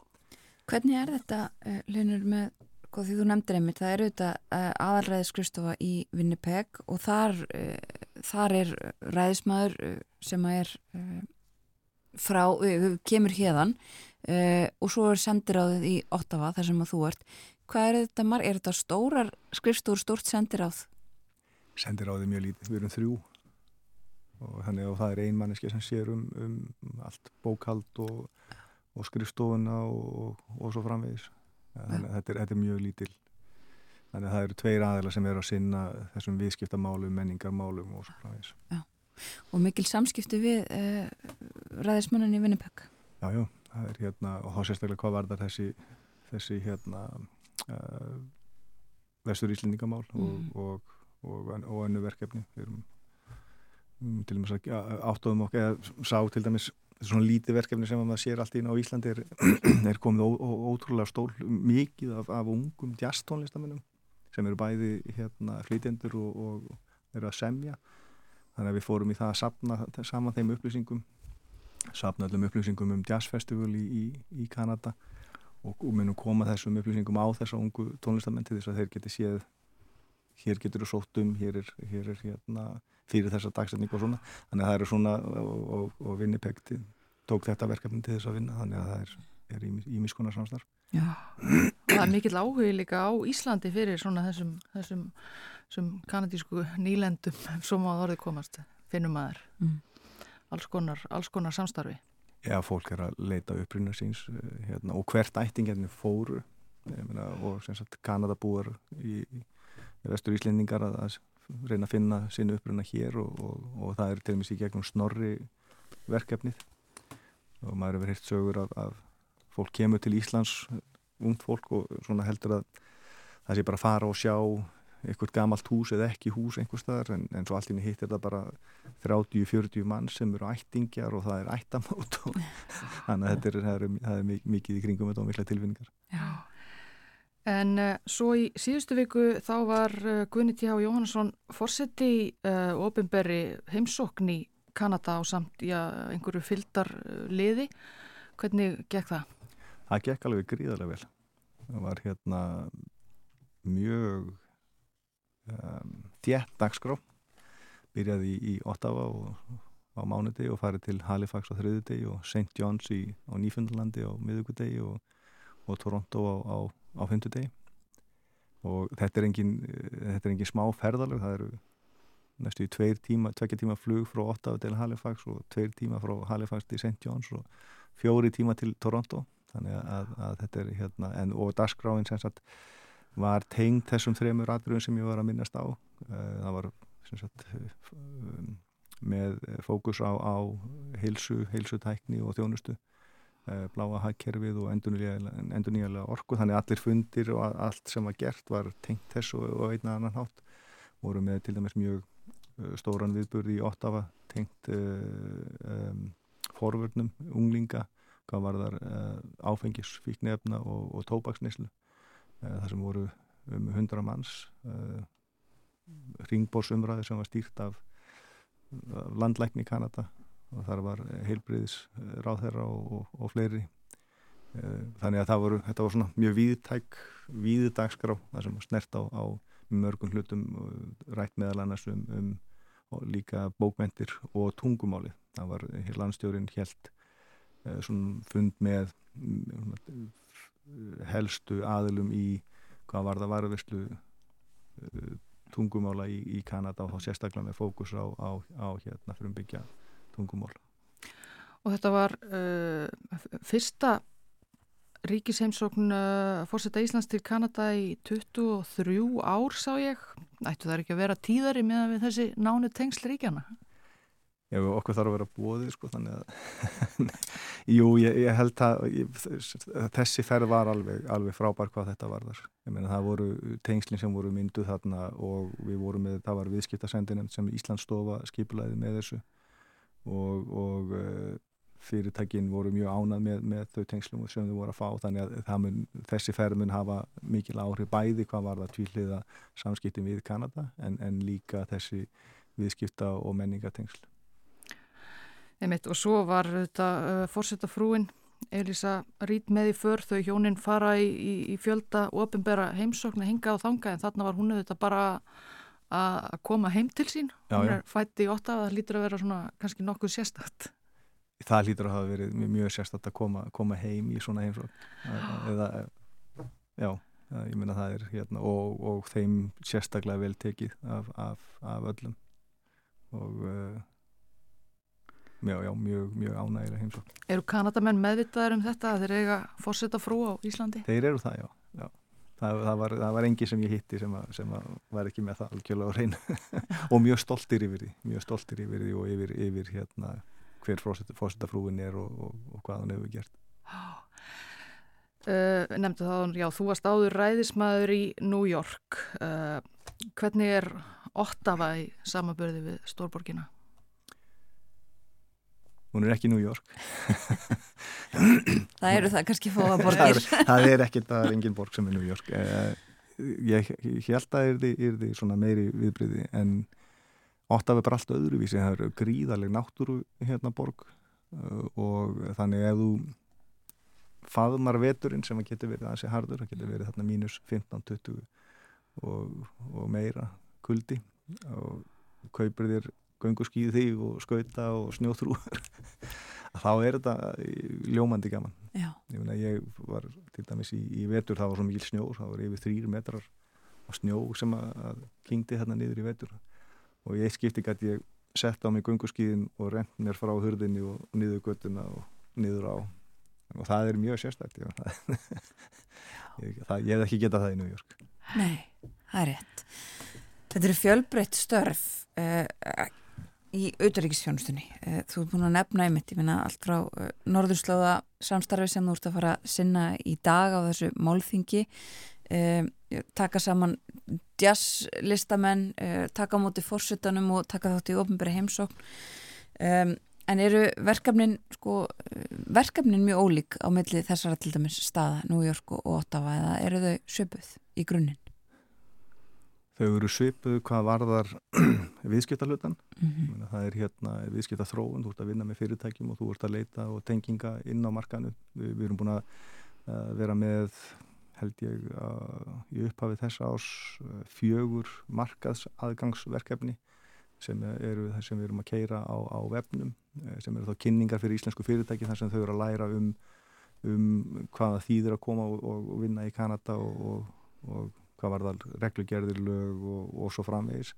Hvernig er þetta, uh, Linur, með, hvað því þú nefndir einmitt, það eru þetta uh, aðalræðiskristofa í Winnipeg og þar, uh, þar er ræðismæður sem er frá, kemur hérðan og svo er sendiráðið í Ottawa þar sem að þú ert. Hvað er þetta marg? Er þetta stórar skrifstúr, stórt sendiráð? Sendiráðið er mjög lítið, við erum þrjú og þannig að það er einmanniski sem sér um, um allt bókald og, og skrifstofuna og, og svo framvegis þannig að þetta er, þetta er mjög lítil þannig að það eru tveir aðeila sem eru að sinna þessum viðskiptamálum, menningarmálum og svo framvegis Já, og mikil samskipti við uh, ræðismunni í Vinnipökk Jájú, það er hérna og þá sérstaklega hvað var það þessi þessi hérna uh, vestur íslendingamál mm. og, og önnu verkefni. Við erum Mm, til dæmis að áttóðum okkur eða sá til dæmis svona lítið verkefni sem maður sér allt ín á Íslandi er, er komið ó, ó, ótrúlega stól mikið af, af ungum jazztónlistamennum sem eru bæði hérna flytjendur og, og eru að semja þannig að við fórum í það að sapna saman þeim upplýsingum sapna öllum upplýsingum um jazzfestival í, í, í Kanada og, og munum koma þessum upplýsingum á þessa ungu tónlistamenn til þess að þeir geti séð hér getur þú sótt um, hér er, hér er hérna fyrir þessa dagsetning og svona. Þannig að það eru svona og, og, og Winnipeg tók þetta verkefni til þess að vinna þannig að það er, ímiskonar samstarf. Já, það er mikill áhugi líka á Íslandi fyrir svona þessum, þessum, þessum kanadísku nýlendum sem á orði komast, finnum maður mm. alls, konar, alls konar samstarfi. Já, fólk er að leita upprýna síns eh, hérna, og hvert ættingarnir fóru meina, og sagt, Kanadabúar í, í vestur Íslendingar að, að reyna að finna sinu uppruna hér og, og, og það er til og með sér gegnum snorri verkefnið. Og maður hefur heilt sögur af, af fólk kemur til Íslands ungd fólk og svona heldur að það sé bara fara og sjá eitthvað gamalt hús eða ekki hús einhver staðar en, en svo allt ínni hittir það bara 30-40 mann sem eru ættingjar og það er ættamót og þannig að þetta er, er, er mikið í kringum og mikla tilfinningar Já En uh, svo í síðustu viku þá var uh, Gunni T.H. Jóhannesson fórseti í uh, ofinberri heimsókn í Kanada á samt já, einhverju fyldarliði. Hvernig gekk það? Það gekk alveg gríðarlega vel. Það var hérna mjög um, þjætt dagskrá. Byrjaði í, í Ottawa og, á mánudegi og farið til Halifax á þriðudegi og St. John's í, á Nýfundlandi á miðugudegi og, og Toronto á, á á fymtudegi og þetta er engin, þetta er engin smá ferðalög, það eru næstu í tveir tíma, tvekja tíma flug frá Ottawa til Halifax og tveir tíma frá Halifax til St. John's og fjóri tíma til Toronto þannig að, að þetta er hérna en, og dagskráin sem sagt var tengd þessum þremur atriðum sem ég var að minnast á. Eh, það var sagt með fókus á, á heilsu, heilsutækni og þjónustu Eh, bláa hagkerfið og endur nýjalega orku. Þannig allir fundir og allt sem var gert var tengt þess og, og einna annan hátt. Voru með til dæmis mjög uh, stóran viðburði í Ottawa tengt um, forvörnum, unglinga hvað var þar uh, áfengis, fíknefna og, og tóbaksnislu þar sem voru um hundra manns ringbórsumræði sem var stýrt af, landlækni í Kanada og þar var heilbriðis eh, ráðherra og, og, og fleiri. Eh, þannig að voru, þetta var svona mjög víðtæk víðdagskrá, það sem snert á, á mörgum hlutum rætt meðal annars um, um líka bókmentir og tungumáli það var landstjórin helt eh, fund með helstu aðilum í hvað var það varðvistlu uh, tungumála í, í Kanada og þá sérstaklega með fókus á, á, á hérna frumbyggja tungumál. Og þetta var uh, fyrsta ríkisheimsókn uh, fórseta Íslands til Kanada í 23 ár sá ég. Ættu það ekki að vera tíðari með þessi nánu tengsl ríkjana? Já, okkur þarf að vera bóðið sko, þannig að jú, ég, ég held að ég, þessi ferð var alveg, alveg frábær hvað þetta var þar. Ég meina það voru tengslinn sem voru mynduð þarna og við vorum með, það var viðskiptasendinum sem Íslandsstofa skipulæði með þessu og, og uh, fyrirtækin voru mjög ánað með, með þau tengslum sem þau voru að fá þannig að mun, þessi ferð mun hafa mikil áhrif bæði hvað var það tvíliða samskiptin við Kanada en, en líka þessi viðskipta og menningatengsl. Einmitt, og svo var þetta uh, fórsetafrúin Elisa Rít með í för þau hjóninn fara í, í, í fjölda ofinbera heimsókn að hinga á þanga en þarna var hún auðvitað bara að koma heim til sín. Já, hún er fætti í åtta það lítur að vera svona kannski nokkuð sérstætt Það lítur að hafa verið mjög sérstætt að koma, koma heim í svona heimsókn. Eða já, ég minna það er hérna og, og þeim sérstaklega vel tekið af, af, af öllum. Og uh, Já, já, mjög, mjög ánægilega heimsókn. Eru Kanadamenn meðvitaðar um þetta að þeir eiga fórseta frú á Íslandi? Þeir eru það, já. já. Það, það, var, það var engi sem ég hitti sem, að, sem að var ekki með það algjörlega á reynu og mjög stoltir yfir því, mjög stoltir yfir því og yfir, yfir hérna, hver fórseta frúin er og, og, og hvað hann hefur gert. Uh, Nemndu þá, já, þú varst áður ræðismæður í New York. Uh, hvernig er Ottawa í samabörði við Stórborgina? Hún er ekki New York. Það eru það kannski fóða borgir. Það er ekki, það er engin borg sem er New York. Eh, ég, ég held að það er því svona meiri viðbriði en Ottawa er bara allt öðruvísi. Það eru gríðarlega náttúru hérna borg. Eh, og þannig ef þú faðmar veturinn sem að getur verið aðeins hardur, það getur verið þarna mínus 15-20 og, og meira kuldi og kaupir þér göngu skýði þig og skauta og snjóþrúar þá er þetta ljómandi gaman. Ég, mena, ég var til dæmis í, í vetur það var svo mjög snjó, það var yfir þrýr metrar á snjó sem að, kingdi hérna niður í vetur. Og ég skipti gæti ég sett á mig göngu skýðin og rent mér frá hurðinni og, og niður göttuna og niður á. Og það er mjög sérstækt ég, það, ég hef ekki getað það í New York. Nei, það er rétt. Þetta eru fjölbreytt störf uh, í auðaríkisfjónustunni. Eh, þú ert búin að nefna einmitt, ég finna allt frá uh, norðurslóða samstarfi sem þú ert að fara að sinna í dag á þessu málþingi, uh, taka saman jazzlistamenn, taka á móti fórsutanum og taka þátt í ofnbæri heimsókn. En eru verkefnin, sko, verkefnin mjög ólík á milli þessara til dæmis staða, New York og Ottawa, eða eru þau söpuð í grunninn? Þau eru svipuð hvað varðar viðskiptalutan mm -hmm. það er hérna viðskiptathróun þú ert að vinna með fyrirtækjum og þú ert að leita og tenginga inn á markanu við, við erum búin að vera með held ég uh, í upphafið þessa ás uh, fjögur markaðsaðgangsverkefni sem eru það sem við erum að keira á, á vefnum sem eru þá kynningar fyrir íslensku fyrirtæki þar sem þau eru að læra um, um hvaða þýðir að koma og, og, og vinna í Kanada og, og hvað var það reglugerðir lög og, og svo framvegis.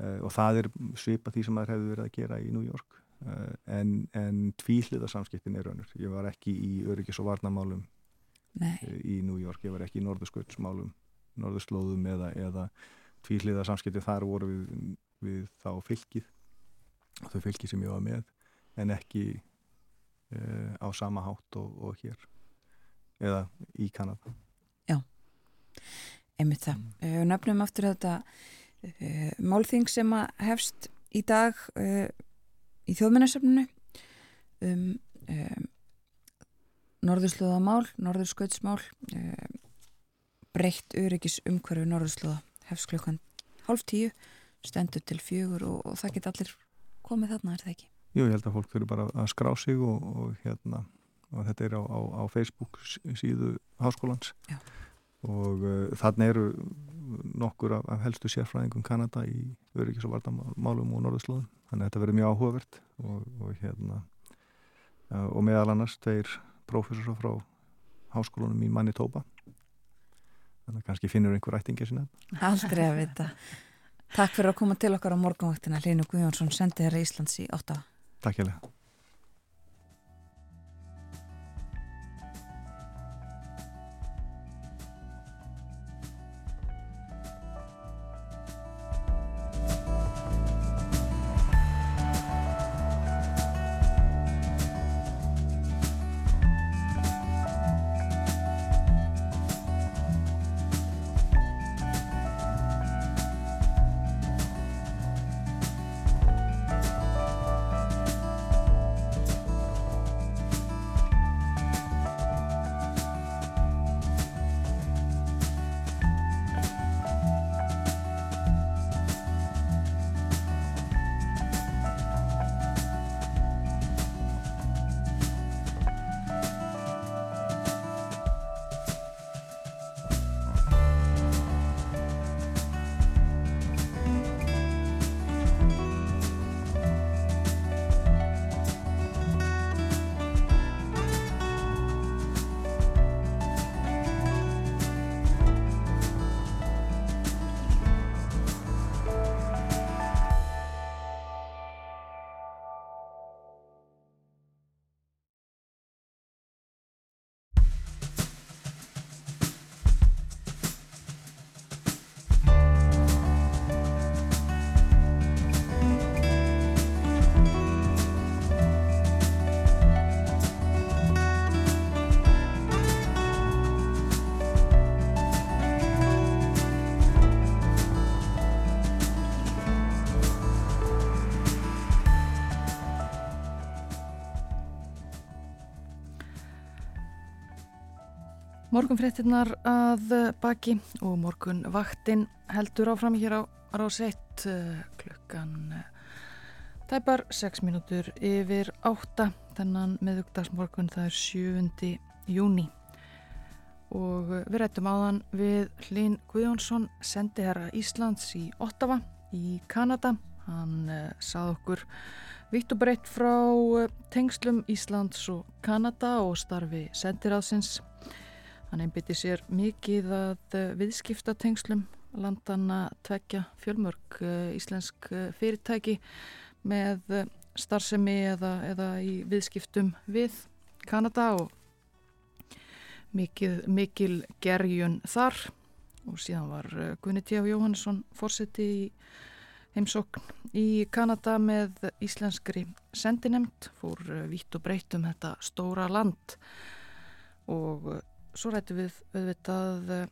Uh, og það er svipa því sem maður hefði verið að gera í New York. Uh, en, en tvíhliða samskiptin er raunur ég var ekki í öryggis og varnamálum uh, í New York, ég var ekki í norðursköldsmálum, norðurslóðum eða, eða tvíhliða samskipti þar voru við, við þá fylgið þau fylgið sem ég var með en ekki á sama hátt og, og hér eða í Kanada. Já einmitt það. Mm. Uh, nöfnum aftur þetta uh, málþing sem að hefst í dag uh, í þjóðmennasöfnunu um, um norðurslóðamál, norðurskautsmál breytt öryggis umhverju norðurslóða hefst klukkan hálf tíu stendur til fjögur og, og það geta allir komið þarna, er það ekki? Jú, ég held að fólk þurfu bara að skrá sig og, og hérna og þetta er á, á, á Facebook síðu háskólans Já og uh, þannig eru nokkur af, af helstu sérfræðingum Kanada í öryggis og vartamálum og norðurslóðum þannig að þetta verður mjög áhugavert og, og hérna uh, og meðal annars tveir prófessor frá háskólunum í Manitoba þannig að kannski finnur einhver rættingi sinna. Aldrei að vita. Takk fyrir að koma til okkar á morgunvaktina. Línu Guðjónsson sendi þér Íslands í 8. Takk hjá það. Morgun fréttinnar að baki og morgun vaktin heldur áfram hér á rás 1 klukkan tæpar 6 mínútur yfir 8 þennan meðugdagsmorgun það er 7. júni og við rættum áðan við Hlín Guðjónsson sendi herra Íslands í Ottawa í Kanada hann sað okkur vitt og breytt frá tengslum Íslands og Kanada og starfi sendiráðsins Hann einbytti sér mikið að eh, viðskipta tengslum landana tvekja fjölmörg eh, íslensk eh, fyrirtæki með starfsemi eða, eða í viðskiptum við Kanada og mikil, mikil gerjun þar og síðan var Gunni T.F. Jóhannesson fórseti í heimsókn í Kanada með íslenskri sendinemt fór vitt og breytt um þetta stóra land og svo rættu við auðvitað uh,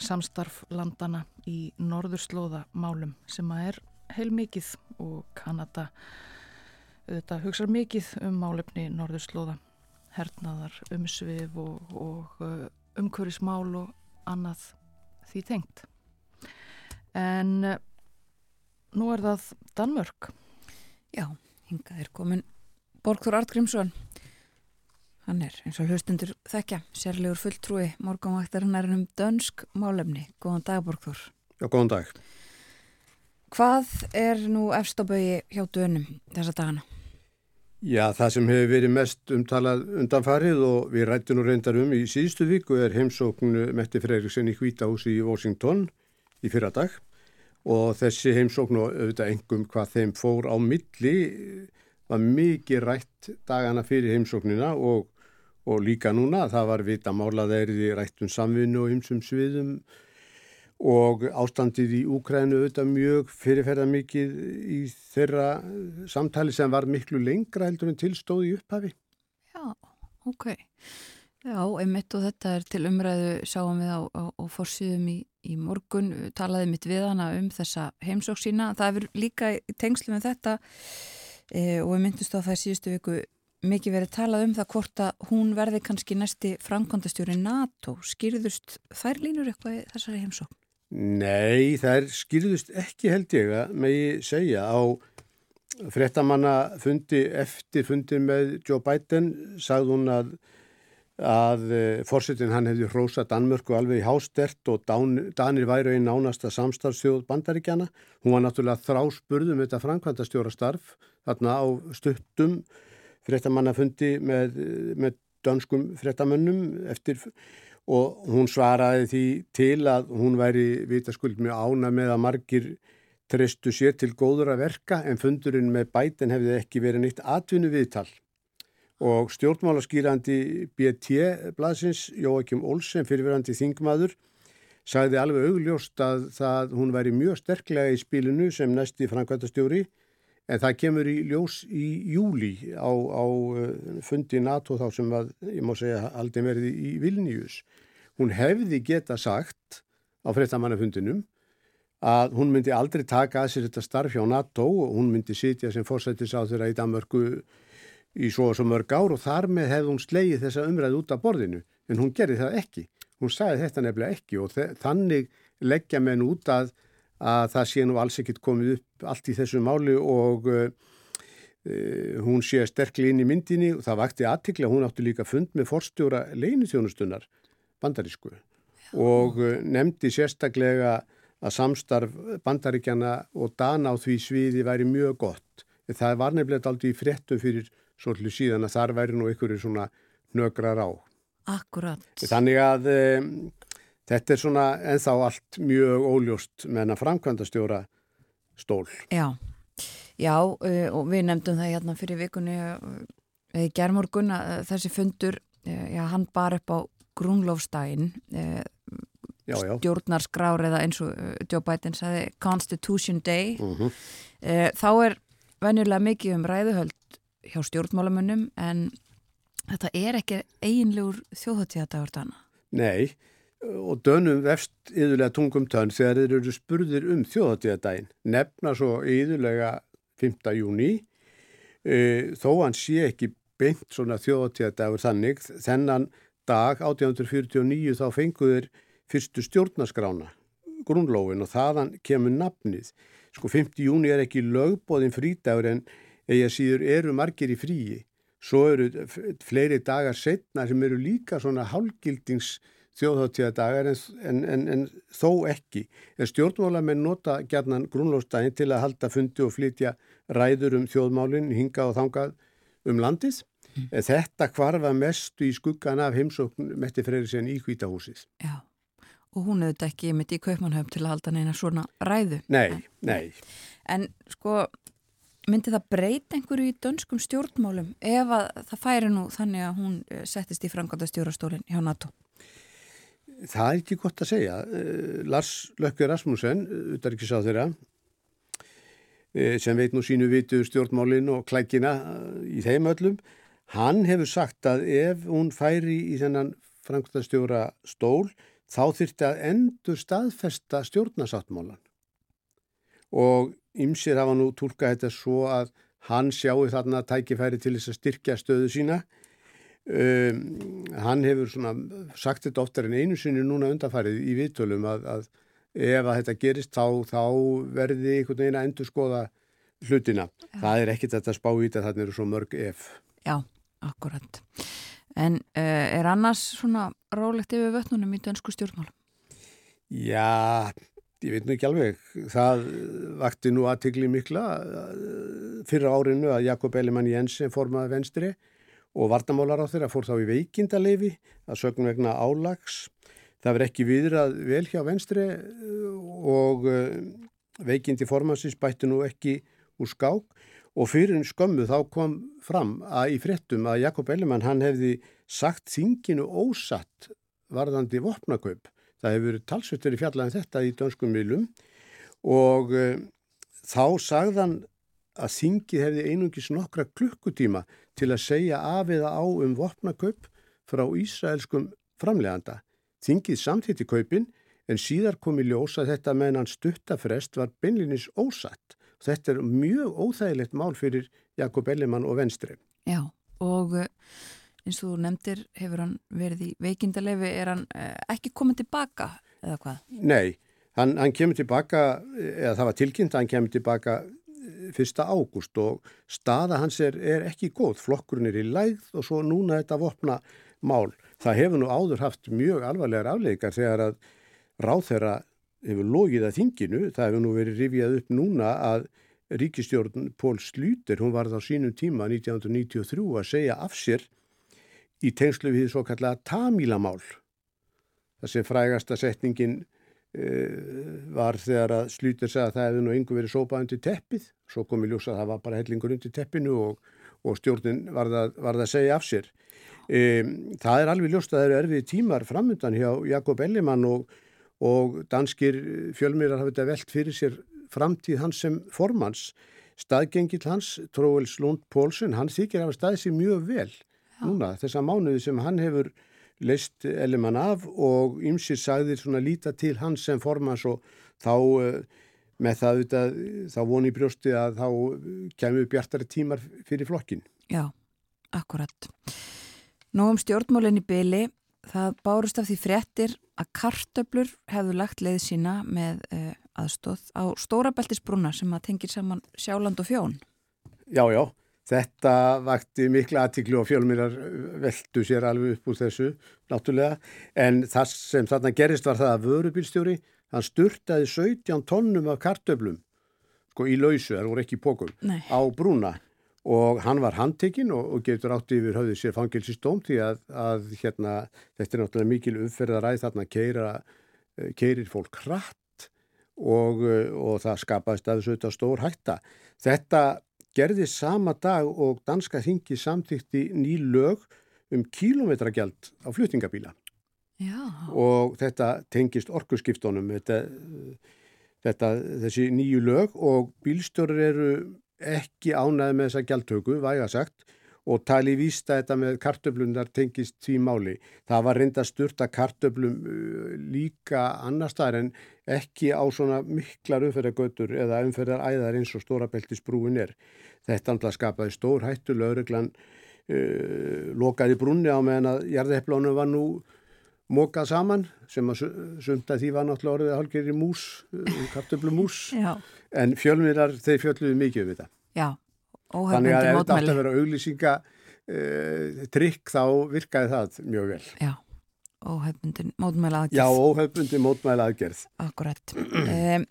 samstarf landana í norðurslóða málum sem að er heil mikið og Kanada auðvitað hugsa mikið um málefni norðurslóða hernaðar, umsvið og, og uh, umhverfismál og annað því tengt. En uh, nú er það Danmörk. Já, hingað er komin Borgþór Artgrímsson Hann er eins og hlustundur þekkja, sérlegur fulltrúi morgunvaktarinnar um dönsk málefni. Góðan dag, Borgþór. Já, góðan dag. Hvað er nú efstabögi hjá dönum þessa dagana? Já, það sem hefur verið mest umtalað undanfarið og við rættum nú reyndar um í síðustu viku er heimsókn Metti Freiriksen í Hvítahúsi í Washington í fyrra dag og þessi heimsókn og auðvitað engum hvað þeim fór á milli var mikið rætt dagana fyrir heimsóknina og og líka núna það var vita málaðeirði rættum samvinnu og ymsum sviðum og ástandið í Úkrænu auðvitað mjög fyrirferða mikið í þeirra samtali sem var miklu lengra heldur en tilstóði upphafi. Já, ok. Já, einmitt og þetta er til umræðu sáum við á, á, á fórsýðum í, í morgun, talaði mitt við hana um þessa heimsóksína. Það er líka tengslu með þetta e, og við myndust á það síðustu viku mikið verið talað um það hvort að hún verði kannski næsti framkvæmdastjóri NATO. Skýrðust þær línur eitthvað þessari heimsókn? Nei, þær skýrðust ekki held ég að megi segja á frettamanna fundi eftir fundin með Joe Biden sagði hún að að eh, fórsetin hann hefði hrósa Danmörku alveg í hástert og Danir væri einn nánasta samstarfsþjóð bandaríkjana. Hún var náttúrulega þráspurðum þetta framkvæmdastjóra starf þarna á stuttum fréttamannafundi með, með danskum fréttamönnum eftir og hún svaraði því til að hún væri vitaskuld mjög ána með að margir treystu sér til góður að verka en fundurinn með bætin hefði ekki verið neitt atvinnu viðtal. Og stjórnmálaskýrandi BT blaðsins Jóakim Olsen fyrirverandi þingmaður sagði alveg augljóst að það, hún væri mjög sterklega í spilinu sem næsti framkvæmtastjóri en það kemur í ljós í júli á, á uh, fundi NATO þá sem að, ég má segja, aldrei verði í Vilnius. Hún hefði geta sagt á frettamannafundinum að hún myndi aldrei taka að sér þetta starf hjá NATO og hún myndi sitja sem fórsættis á þeirra í Danmörku í svo og svo mörg ár og þar með hefði hún slegið þessa umræð út af borðinu en hún gerði það ekki. Hún sagði þetta nefnilega ekki og þannig leggja menn út að að það sé nú alls ekkit komið upp allt í þessu máli og uh, hún sé sterkli inn í myndinni og það vakti aðtikla, hún átti líka fund með forstjóra leinithjónustunnar bandarísku Já. og uh, nefndi sérstaklega að samstarf bandaríkjana og dana á því sviði væri mjög gott. Það var nefnilega aldrei í fréttum fyrir svolítið síðan að þar væri nú einhverju svona nögrar á. Akkurat. Þannig að um, Þetta er svona enþá allt mjög óljóst með að framkvæmda stjóra stól. Já, já uh, og við nefndum það hérna fyrir vikunni uh, gerðmorgun að uh, þessi fundur, já hann bar upp á grúnlófstægin stjórnarskrár eða eins og Joe Biden sagði Constitution Day -huh. Mhm. þá er venjulega mikið um ræðuhöld hjá stjórnmálamönnum en þetta er ekki eiginlegur þjóðhóttíðadagur dana. Nei, og dönum vefst yðurlega tungum tönn þegar þeir eru spurðir um þjóðatíðadaginn nefna svo yðurlega 5. júni e, þó hann sé ekki beint svona þjóðatíðadagur þannig þennan dag 1849 þá fenguður fyrstu stjórnaskrána grúnlófin og þaðan kemur nafnið sko 5. júni er ekki lögbóðin frídagur en eða síður eru margir í fríi svo eru fleiri dagar setna sem eru líka svona hálgildings þjóðháttíðadagar en, en, en, en þó ekki. En stjórnmálamenn nota gerðnan grúnlófstæðin til að halda fundi og flytja ræður um þjóðmálinn, hinga og þangað um landið. Mm. Þetta kvarfa mestu í skuggan af heimsókn Metti Freyrisén í Hvítahúsið. Já, og hún auðvitað ekki mitt í Kaupmannhöfn til að halda neina svona ræðu. Nei, nei. En sko, myndi það breyta einhverju í dönskum stjórnmálum ef að það færi nú þannig að hún eh, settist í framkvæmda stjórastólinn hjá NATO? Það er ekki gott að segja. Eh, Lars Lökkur Rasmussen, utarrikiðsáð þeirra, eh, sem veit nú sínu vitu stjórnmálinn og klækina eh, í þeim öllum, hann hefur sagt að ef hún færi í þennan framkvæmstjóra stól, þá þurfti að endur staðfesta stjórnasáttmálan. Og ymsir hafa nú tólkað þetta svo að hann sjáu þarna tækifæri til þess að styrkja stöðu sína Um, hann hefur svona sagt þetta oftar en einu sinni núna undanfarið í viðtölum að, að ef að þetta gerist þá, þá verði einhvern veginn að endur skoða hlutina. Já. Það er ekkit þetta spá í þetta, þannig eru svo mörg ef. Já, akkurat. En uh, er annars svona rólegt yfir vötnunum í dönsku stjórnmálum? Já, ég veit nú ekki alveg. Það vakti nú aðtikli mikla fyrir árinu að Jakob Ellemann Jensen formaði venstri og vartamálar á þeirra fór þá í veikindaleifi að sögum vegna álags. Það verð ekki viðrað vel hjá venstri uh, og uh, veikindi formansins bætti nú ekki úr skák og fyrir skömmu þá kom fram að í frettum að Jakob Ellemann hann hefði sagt þinginu ósatt varðandi vopnakaup. Það hefur talsvöldur í fjallan þetta í dönskum vilum og uh, þá sagðan að þingið hefði einungis nokkra klukkutíma til að segja af eða á um vopnakaupp frá Ísraelskum framleganda. Þingið samþýtti kaupin en síðar kom í ljós að þetta meðan stuttafrest var beinlinis ósatt. Þetta er mjög óþægilegt mál fyrir Jakob Ellimann og Venstri. Já og eh, eins og þú nefndir hefur hann verið í veikindalefi, er hann eh, ekki komið tilbaka eða hvað? Nei, hann, hann kemur tilbaka, eða það var tilkynnt að hann kemur tilbaka fyrsta ágúst og staða hans er, er ekki góð, flokkurinn er í lægð og svo núna þetta vopna mál. Það hefur nú áður haft mjög alvarlegar afleikar þegar að ráð þeirra hefur logið að þinginu, það hefur nú verið rifjað upp núna að ríkistjórn Pól Slúter, hún var þá sínum tíma 1993 að segja af sér í tengslu við því svo kallega tamílamál. Það sem frægasta setningin var þegar að slútur segja að það hefði nú yngur verið sópað undir teppið. Svo kom í ljósa að það var bara hellingur undir teppinu og, og stjórnin var það, var það að segja af sér. Um, það er alveg ljóst að það eru erfið tímar framöndan hjá Jakob Ellimann og, og danskir fjölmýrar hafa þetta velt fyrir sér framtíð hans sem formans. Staðgengill hans, Tróels Lund Pólsson, hann þykir að hafa staðið sér mjög vel Já. núna. Þessa mánuði sem hann hefur leist Ellimann af og ymsir sagðir svona líta til hans sem formans og þá uh, með það auðvitað, þá voni brjósti að þá kemur bjartari tímar fyrir flokkin. Já, akkurat. Nú um stjórnmálinn í byli, það bárust af því frettir að kartöblur hefðu lagt leið sína með uh, aðstóð á Stórabeltisbrúna sem að tengir saman Sjáland og Fjón. Já, já. Þetta vakti mikla aðtiklu og fjölmýrar veldu sér alveg upp úr þessu, náttúrulega. En það sem þarna gerist var það að vörubílstjóri, hann sturtaði 17 tónnum af kartöflum, sko í lausu, það voru ekki í pókum, á brúna. Og hann var handtekinn og, og getur átti yfir höfðið sér fangilsistóm því að, að hérna, þetta er náttúrulega mikil uppferðaræð þarna keira, eh, keirir fólk hratt og, eh, og það skapaðist að þessu auðvitað stór hætta. Þetta gerði sama dag og danska þingi samþykti ný lög um kílometragjald á fluttingabíla Já. og þetta tengist orkuskiptunum þetta, þetta, þessi nýju lög og bílstjórar eru ekki ánæði með þessa gjaldtöku, væga sagt og tali vísta þetta með kartöflunar tengist því máli. Það var reynda styrta kartöflum uh, líka annar staðar en ekki á svona miklar umferðargötur eða umferðaræðar eins og stórabeltisbrúin er. Þetta andla skapaði stór hættu, lauruglan uh, lokaði brunni á meðan að jarðeplónu var nú mókað saman sem að sunda því var náttúrulega orðið að hálfgerði mús, uh, kartöflu mús, en fjölmiðlar þeir fjölluði mikið um þetta. Já. Þannig að ef þetta átti að vera auglýsinga uh, trikk þá virkaði það mjög vel. Já, óhefbundin mótmæla aðgerð. Já, óhefbundin mótmæla aðgerð. Akkurat. um,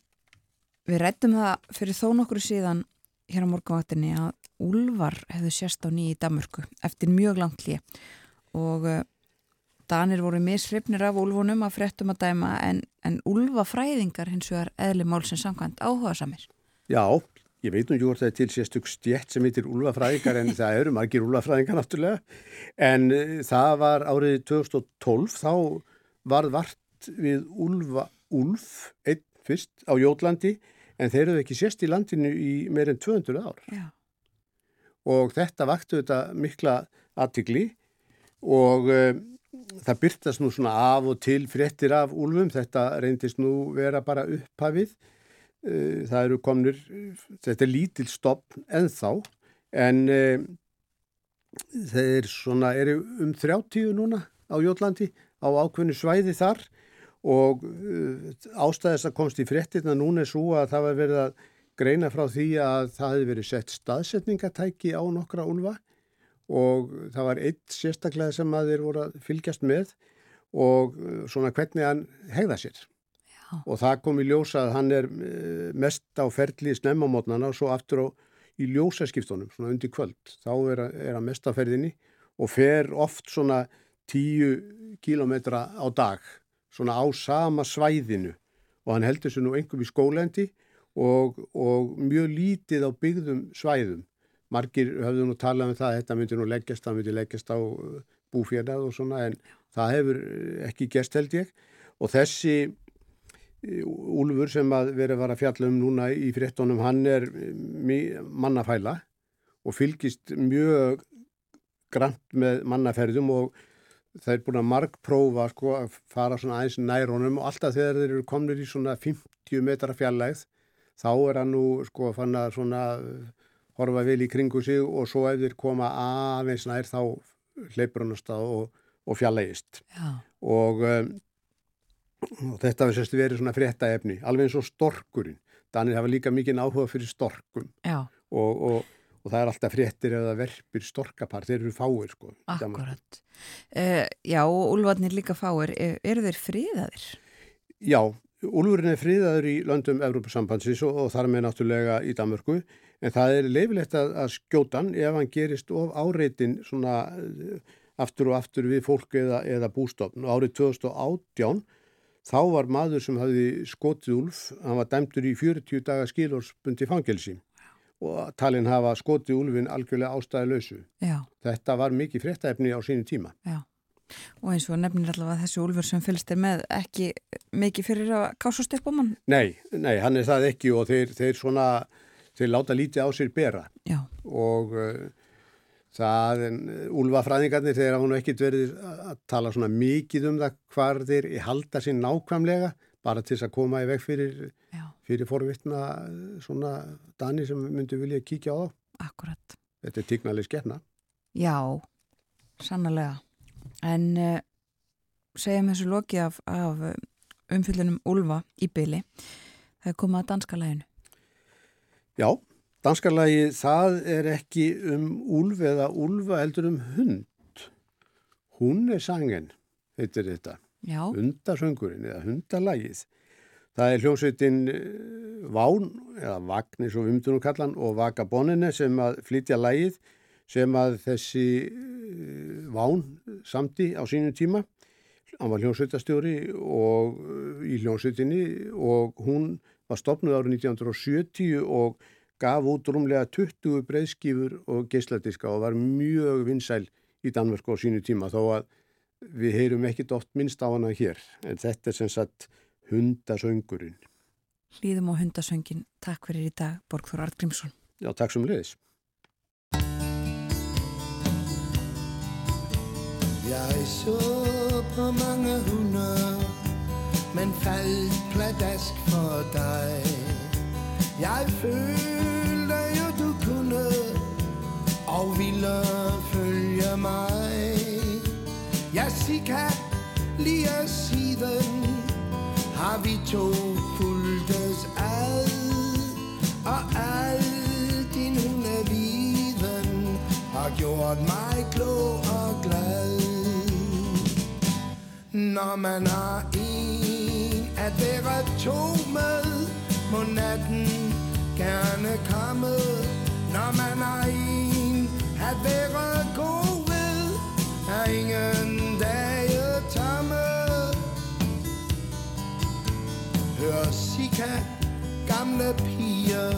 við rættum það fyrir þó nokkru síðan hér á morgunvaktinni að Úlvar hefðu sérst á nýji Damörku eftir mjög langt hlið og uh, Danir voru misrifnir af Úlfunum að frettum að dæma en, en Úlfafræðingar hins vegar eðli málsins samkvæmt áhuga samir. Já, Ég veit nú ekki hvort það er til sérstök stjætt sem heitir úlfafræðingar en það eru margir úlfafræðingar náttúrulega. En uh, það var árið 2012 þá var vart við úlfa úlf einn fyrst á Jólandi en þeir eru ekki sérst í landinu í meirinn 200 ár. Já. og þetta vaktu þetta mikla aðtikli og uh, það byrtast nú svona af og til fréttir af úlfum. Þetta reyndist nú vera bara upphafið. Eh, það eru komnir, þetta er lítil stopp ennþá en e, þeir svona eru um 30 núna á Jólandi á ákveðinu svæði þar. Og e, ástæðis að komst í fréttina núna er svo að það var verið að greina frá því að það hefði verið sett staðsetningatæki á nokkra úlfa. Og það var eitt sérstaklega sem að þeir voru að fylgjast með og svona hvernig hann hegða sér og það kom í ljósa að hann er eh, mest á ferli snemmamotnana og svo aftur á í ljósaskiptunum svona undir kvöld. Þá er, er hann mest á ferðinni og fer oft svona tíu kílometra á dag svona á sama svæðinu og hann heldur sér nú einhverjum í skólendi og, og mjög lítið á byggðum svæðum. Margir höfðu nú talað um það að þetta myndi nú leggjast, það myndi leggjast á uh, búfjörnað og svona en það hefur ekki gerst held ég og þessi Úlfur sem að verið var að fjalla um núna í fréttonum, hann er mannafæla og fylgist mjög grænt með mannaferðum og það er búin að markprófa sko, að fara svona aðeins nærónum og alltaf þegar þeir eru komnir í svona 50 metra fjallægð þá er hann nú sko fann að svona horfa vel í kringu sig og svo ef þeir koma aðeins nær þá hleypur hann að stað og, og fjallægist og um, og þetta var sérstu verið svona frétta efni alveg eins og storkurinn. Danir hafa líka mikið áhuga fyrir storkum. Og, og, og það er alltaf fréttir eða verpir storkapar, þeir eru fáir sko Akkurat. Uh, Já, og úlvarnir líka fáir. Er, eru þeir fríðaðir? Já, úlvurinn er fríðaður í löndum Evrópusambansins og, og þar með náttúrulega í Danmörku. En það er leifilegt að, að skjótan ef hann gerist of áreitin svona aftur og aftur við fólk eða, eða bústofn. Og árið 2018 þá var maður sem hafði skotið úlf, hann var dæmtur í 40 daga skilórsbundi fangelsi og talinn hafa skotið úlfin algjörlega ástæði lausu. Já. Þetta var mikið fréttaefni á sínu tíma. Já, og eins og nefnir allavega þessi úlfur sem fylgst er með ekki mikið fyrir að kásast upp á mann. Nei, nei, hann er það ekki og þeir, þeir svona, þeir láta lítið á sér bera Já, og uh, það, en úlfafræðingarnir þeir hafa nú ekkit verið að tala svona mikið um það hvar þeir halda sér nákvæmlega bara til þess að koma í veg fyrir, fyrir forvittna svona dani sem myndu vilja kíkja á akkurat. Þetta er tíknalið skefna. Já, sannlega. En uh, segjum þessu loki af, af uh, umfyllunum Úlfa í byli. Það er komið að danska læginu. Já, danskarlagi það er ekki um úlf eða úlfa heldur um hund. Hún er sangen, heitir þetta. Já, Hundasöngurinn eða hundalagið. Það er hljómsveitin eh, Ván eða Vagnis og Vimdunum kallan og Vagabonine sem að flytja lagið sem að þessi eh, Ván samti á sínum tíma. Hann var hljómsveitastjóri eh, í hljómsveitinni og hún var stopnuð árið 1970 og gaf út rúmlega 20 breyðskífur og geisladiska og var mjög vinsæl í Danmörku á sínu tíma þó að við heyrum ekkit oft minnst á hana hér en þetta er sem sagt hundasöngurinn. hlýðum á hundasöngin. Takk fyrir í dag, Borgþór Artgrímsson. Já, takk sem leiðis. Jeg så på mange hunder, men faldt pladask for dig. Jeg følte jo du kunne og ville følge mig. Jessica, lige siden har vi to fuldtes ad, og al din hundeviden har gjort mig klog og glad. Når man har en at være to med, må natten gerne komme. Når man har en at være god ved, er ingen dage tomme. Hør Sika, gamle piger,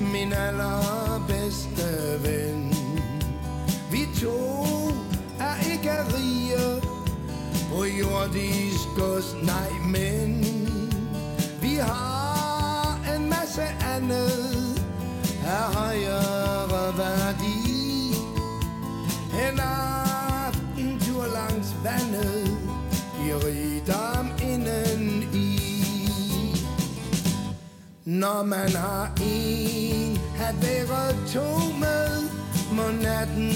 min allerbedste ven. Vi to er ikke rige på jordisk gods, nej, men vi har andet er højere værdi. En aftentur langs vandet i rigdom inden i. Når man har en at være to med, må natten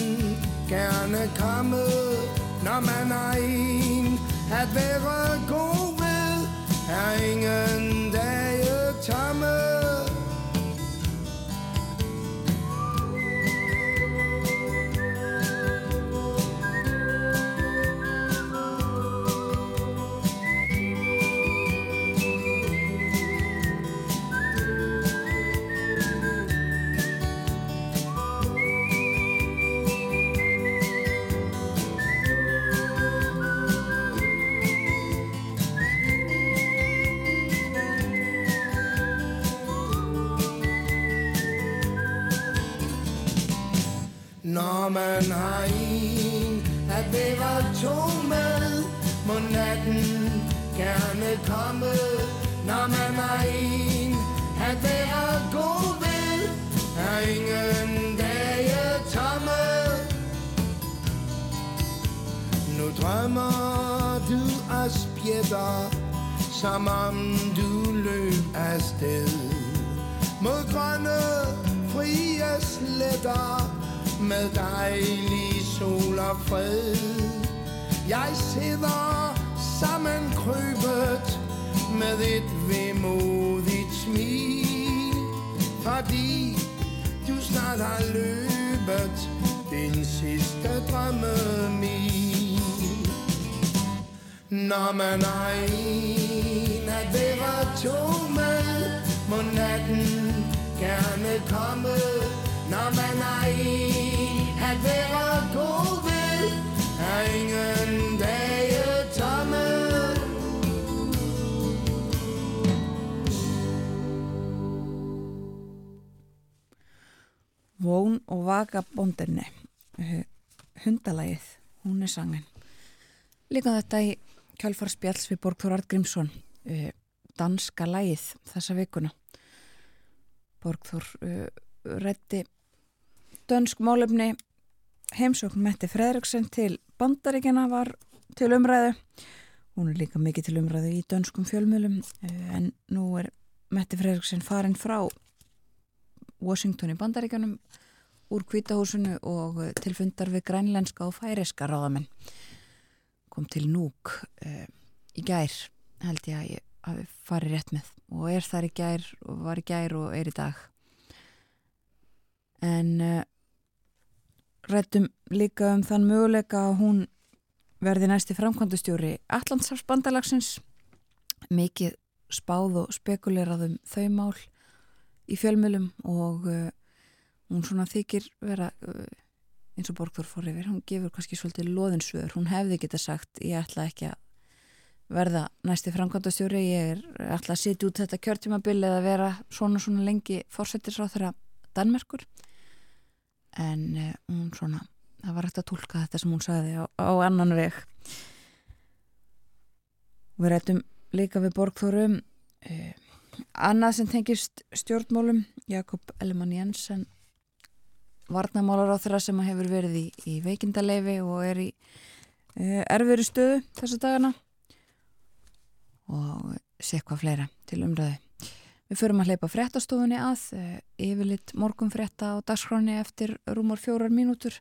gerne komme. Når man har en at være god ved, er ingen dage tomme. Når man har en at være to med, må natten gerne komme. Når man har en at være god ved, er ingen dage tomme. Nu drømmer du af spjætter, som om du løb afsted. Mod grønne, frie sletter, med dejlig sol og fred. Jeg sidder sammenkrybet med et vemodigt smil, fordi du snart har løbet din sidste drømmemil. Når man har en at være to med, må natten gerne komme. Vón og Vagabondinni eh, hundalægið, hún er sangin. Líka þetta í kjálfarspjalls við Borgþór Artgrímsson eh, danska lægið þessa vikuna. Borgþór eh, uh, rétti dönsk málefni. Heimsókn Metti Fredriksson til bandaríkjana var til umræðu. Hún er líka mikið til umræðu í dönskum fjölmjölum uh, en nú er Metti Fredriksson farin frá Washington í bandaríkjanum úr kvítahúsinu og uh, tilfundar við grænlenska og færiska ráðamenn. Kom til núk uh, í gær held ég að ég hafi farið rétt með og er þar í gær og var í gær og er í dag. En uh, rættum líka um þann möguleika að hún verði næsti framkvæmdustjóri Allandsafsbandalagsins mikið spáð og spekulerað um þau mál í fjölmjölum og uh, hún svona þykir vera uh, eins og Borgþór fór yfir, hún gefur kannski svolítið loðinsvöður, hún hefði geta sagt ég ætla ekki að verða næsti framkvæmdastjóri, ég er alltaf að sitja út þetta kjörtímabil eða vera svona svona lengi fórsettisráð þeirra Danmerkur en uh, hún svona það var hægt að tólka þetta sem hún sagði á, á annan veg við rættum líka við Borgþórum uh, annað sem tengist stjórnmálum Jakob Ellemann Jensen varnamálar á þeirra sem hefur verið í, í veikindaleifi og er í uh, erfiðri stöðu þessu dagana og sé eitthvað fleira til umræðu. Við förum að hleypa fréttastofunni að, eh, yfirlitt morgun frétta á dagskráni eftir rúmar fjórar mínútur.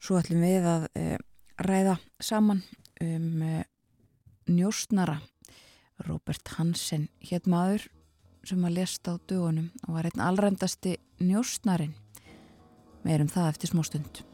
Svo ætlum við að e, ræða saman um e, njóstnara. Robert Hansen hétt maður sem að lesta á dögunum og var einn allrændasti njóstnarin. Meirum það eftir smó stund.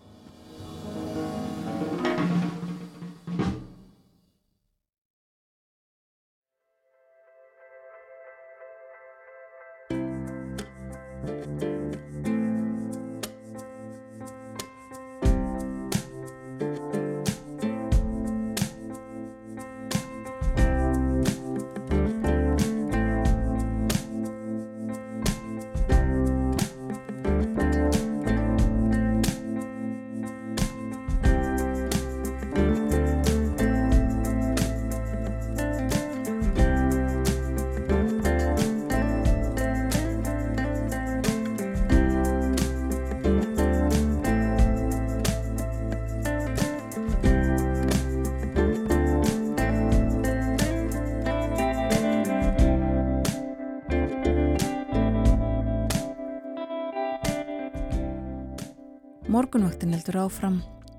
Morgunvaktin heldur áfram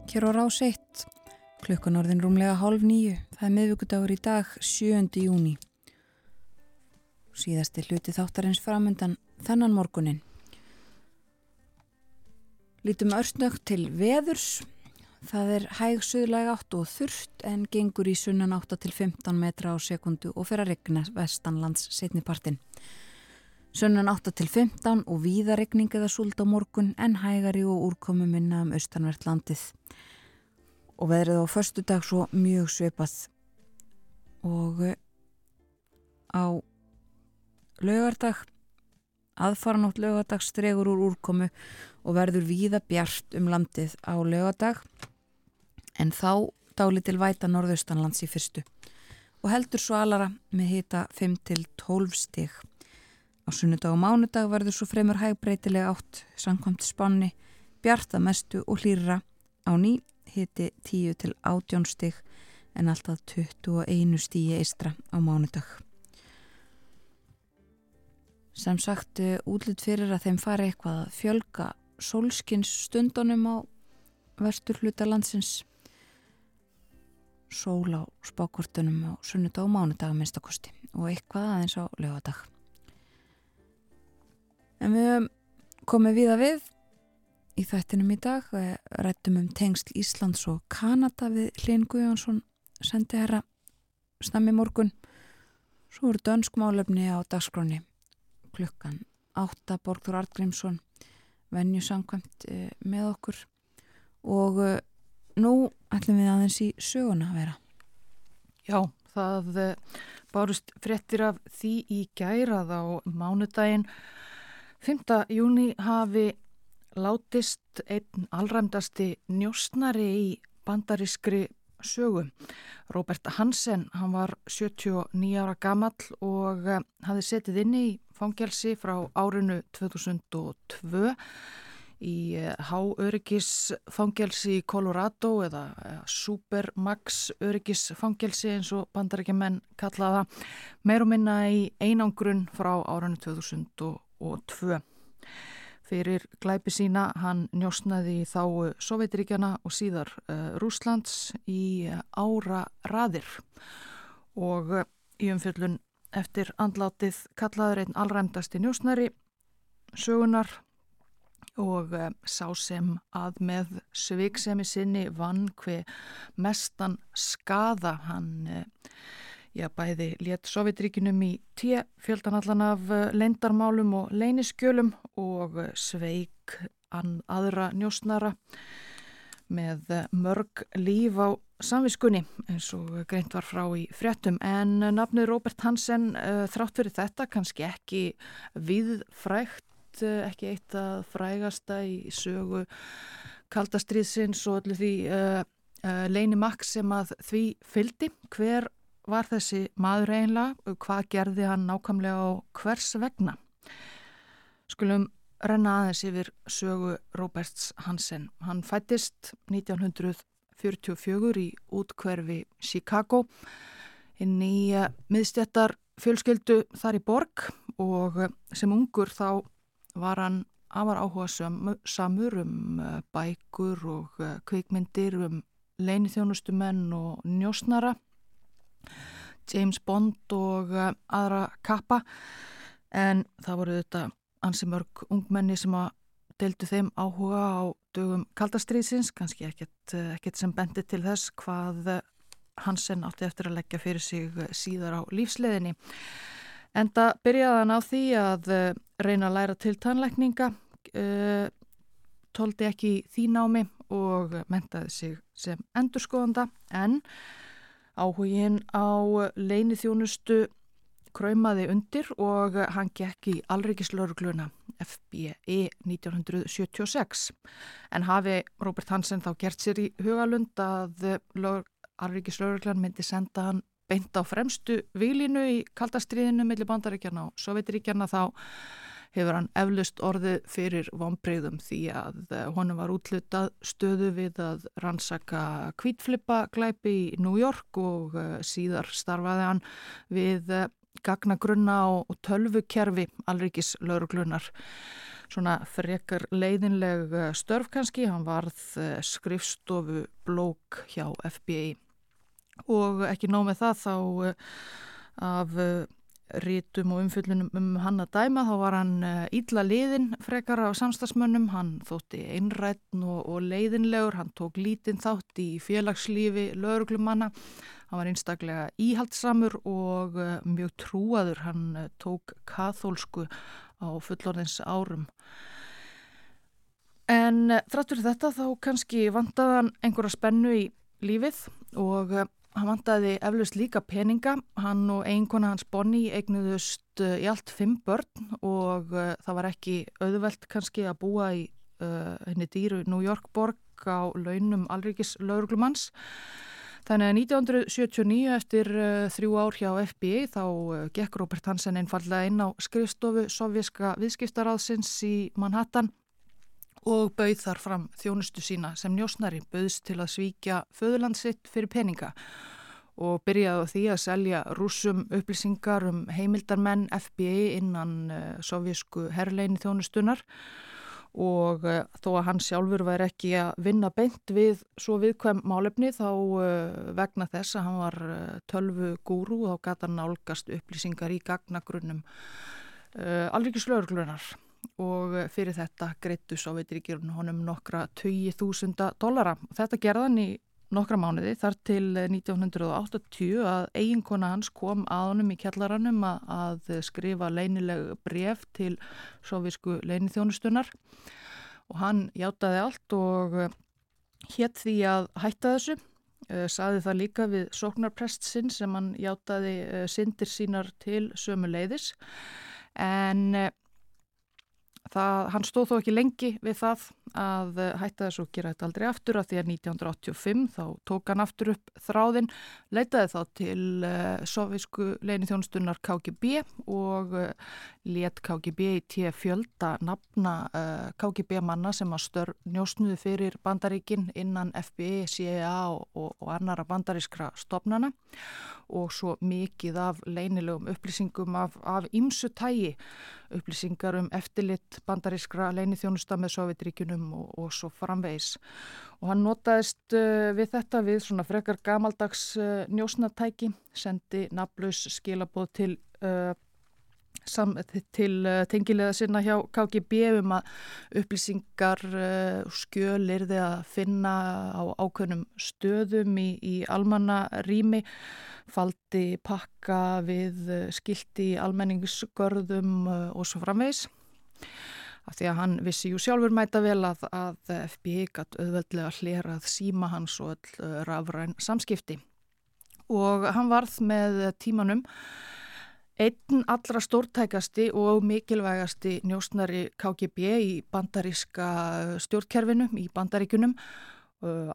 hér á rás 1 klukkan orðin rúmlega hálf nýju það er miðvíkudagur í dag 7. júni síðasti hluti þáttarins framöndan þennan morgunin Lítum örstnögt til veðurs. Það er hæg suðlæg átt og þurft en gengur í sunnan 8 til 15 metra á sekundu og fer að regna vestanlands setnipartin Sunnan 8 til 15 og víðaregning eða súld á morgun en hægari og úrkomi minna um austanvert landið. Og veðrið á förstu dag svo mjög sveipað. Og eh, á lögardag, aðfaranótt lögardag stregur úr úrkomu og verður víða bjart um landið á lögardag. En þá dáli til væta norðaustanlands í fyrstu. Og heldur svo alara með hita 5 til 12 stig. Á sunnudag og mánudag verður svo fremur hægbreytilega átt samkvæmt spanni, bjarta mestu og hlýra á ný hiti 10 til 18 stig en alltaf 21 stíi eistra á mánudag. Sem sagt eh, útlut fyrir að þeim fari eitthvað að fjölga sólskins stundunum á vestur hluta landsins sól á spákortunum á sunnudag og mánudag minnstakosti og eitthvað aðeins á lögadag. En við höfum komið viða við í þættinum í dag og rættum um tengsl Íslands og Kanada við Hlinn Guðjónsson sendi herra stammi morgun. Svo voru dönsk málefni á dagskráni klukkan 8 Borgþór Artgrímsson venju samkvæmt eh, með okkur og eh, nú ætlum við aðeins í söguna að vera. Já, það eh, bárust frettir af því í gærað á mánudaginn 5. júni hafi látist einn allræmdasti njóstnari í bandarískri sögu. Robert Hansen, hann var 79 ára gamall og eh, hafði setið inn í fangelsi frá árinu 2002 í eh, háöryggisfangelsi í Colorado eða eh, Supermax öryggisfangelsi eins og bandarækjumenn kallaða meir og minna í einangrun frá árinu 2002. Fyrir glæpi sína hann njósnaði þá Sovjetiríkjana og síðar uh, Rúslands í ára raðir og uh, í umfjöllun eftir andlátið kallaður einn allræmdasti njósnari sögunar og uh, sá sem að með sviksemi sinni vann hver mestan skada hann Já, bæði létt Sovjetríkinum í tíu fjöldanallan af eh, leindarmálum og leiniskjölum og eh, sveik aðra njósnara með eh, mörg líf á samviskunni eins og greint var frá í fréttum. En nafnið Robert Hansen þrátt fyrir þetta kannski ekki viðfrægt, ekki eitt að frægasta í sögu kaldastriðsins og allir því leinimakk sem að því fyldi hver var þessi maður einlega, hvað gerði hann nákvæmlega og hvers vegna? Skulum renna aðeins yfir sögu Roberts Hansen. Hann fættist 1944 í útkverfi Chicago inn í miðstjættar fjölskyldu þar í borg og sem ungur þá var hann afar áhuga samur um uh, bækur og kvikmyndir um leinithjónustumenn og njósnara James Bond og uh, aðra kappa. En það voru þetta ansi mörg ungmenni sem að deildu þeim áhuga á dögum kaldastriðsins, kannski ekkert, uh, ekkert sem bendi til þess hvað uh, Hansen átti eftir að leggja fyrir sig síðar á lífsleðinni. Enda byrjaði hann á því að reyna að læra til tannleikninga, tóldi ekki því námi og mentaði sig sem endurskoðanda. En Áhugin á leinithjónustu kröymaði undir og hann gekk í Alrikislaurugluna FBE 1976. En hafi Robert Hansen þá gert sér í hugalund að Alrikislauruglan myndi senda hann beint á fremstu výlinu í kaldastriðinu millir bandaríkjana og Sovjetiríkjana þá hefur hann eflust orðið fyrir vonbreyðum því að eh, honum var útlutað stöðu við að rannsaka kvítflippa glæpi í New York og eh, síðar starfaði hann við eh, gagnagrunna og tölvukerfi alrikis lauruglunar. Svona frekar leiðinleg störf kannski, hann varð skrifstofu blók hjá FBI og ekki nóg með það þá af rítum og umfyllunum um hann að dæma þá var hann ílla eh, liðin frekar á samstagsmönnum, hann þótti einrætn og, og leiðinlegur, hann tók lítinn þátt í félagslífi lögurglumanna, hann var einstaklega íhaldsamur og uh, mjög trúaður, hann uh, tók kathólsku á fullorðins árum. En þráttur þetta þá kannski vandaðan einhverja spennu í lífið og Hann vantaði eflust líka peninga, hann og einkona hans Bonnie eignuðust uh, í allt fimm börn og uh, það var ekki auðvelt kannski að búa í uh, henni dýru New York borg á launum Alrikis lauruglumanns. Þannig að 1979 eftir þrjú ár hjá FBI þá gekk Robert Hansen einfallega inn á skrifstofu sovjíska viðskiptaráðsins í Manhattan og bauð þar fram þjónustu sína sem njósnari bauðs til að svíkja föðurlandsitt fyrir peninga og byrjaði á því að selja rúsum upplýsingar um heimildarmenn FBI innan uh, sovjísku herrleini þjónustunar og uh, þó að hann sjálfur væri ekki að vinna beint við svo viðkvæm málefni þá uh, vegna þess að hann var tölvu gúru og þá gata nálgast upplýsingar í gagnagrunnum alríkislaurglunar og fyrir þetta greittu Sovjetríkjurinn honum nokkra 20.000 dollara. Þetta gerðan í nokkra mánuði þar til 1980 að eiginkona hans kom að honum í kjallaranum að, skrifa leinileg bref til sovisku leinithjónustunar og hann hjátaði allt og hétt því að hætta þessu. Uh, saði það líka við sóknarprest sinn sem hann hjátaði uh, syndir sínar til sömu leiðis en það, hann stóð þó ekki lengi við það að eh, hætta þess að gera þetta aldrei aftur að því að 1985 þá tók hann aftur upp þráðin, leitaði þá til uh, sovísku leini þjónustunnar KGB og uh, let KGB í tíu fjölda nafna KGB manna sem að störf njósnuði fyrir bandaríkin innan FBI, CIA og, og, og annara bandarískra stopnana og svo mikið af leinilegum upplýsingum af, ymsu tægi upplýsingar um eftirlitt bandarískra leinithjónusta með Sovjetríkunum og, og svo framvegis. Og hann notaðist uh, við þetta við svona frekar gamaldags uh, njósnatæki, sendi naflaus skilabóð til, uh, sam, til tengilega sinna hjá KGB um að upplýsingar skjöl er þið að finna á ákveðnum stöðum í, í almanna rými faldi pakka við eh, skilti almenningsgörðum eh, og svo framvegs. Af því að hann vissi jú sjálfur mæta vel að, að FBI gætt auðveldlega hlerað síma hans og eh, rafræn samskipti. Og hann varð með tímanum einn allra stórtækasti og mikilvægasti njósnari KGB í bandaríska stjórnkerfinu, í bandaríkunum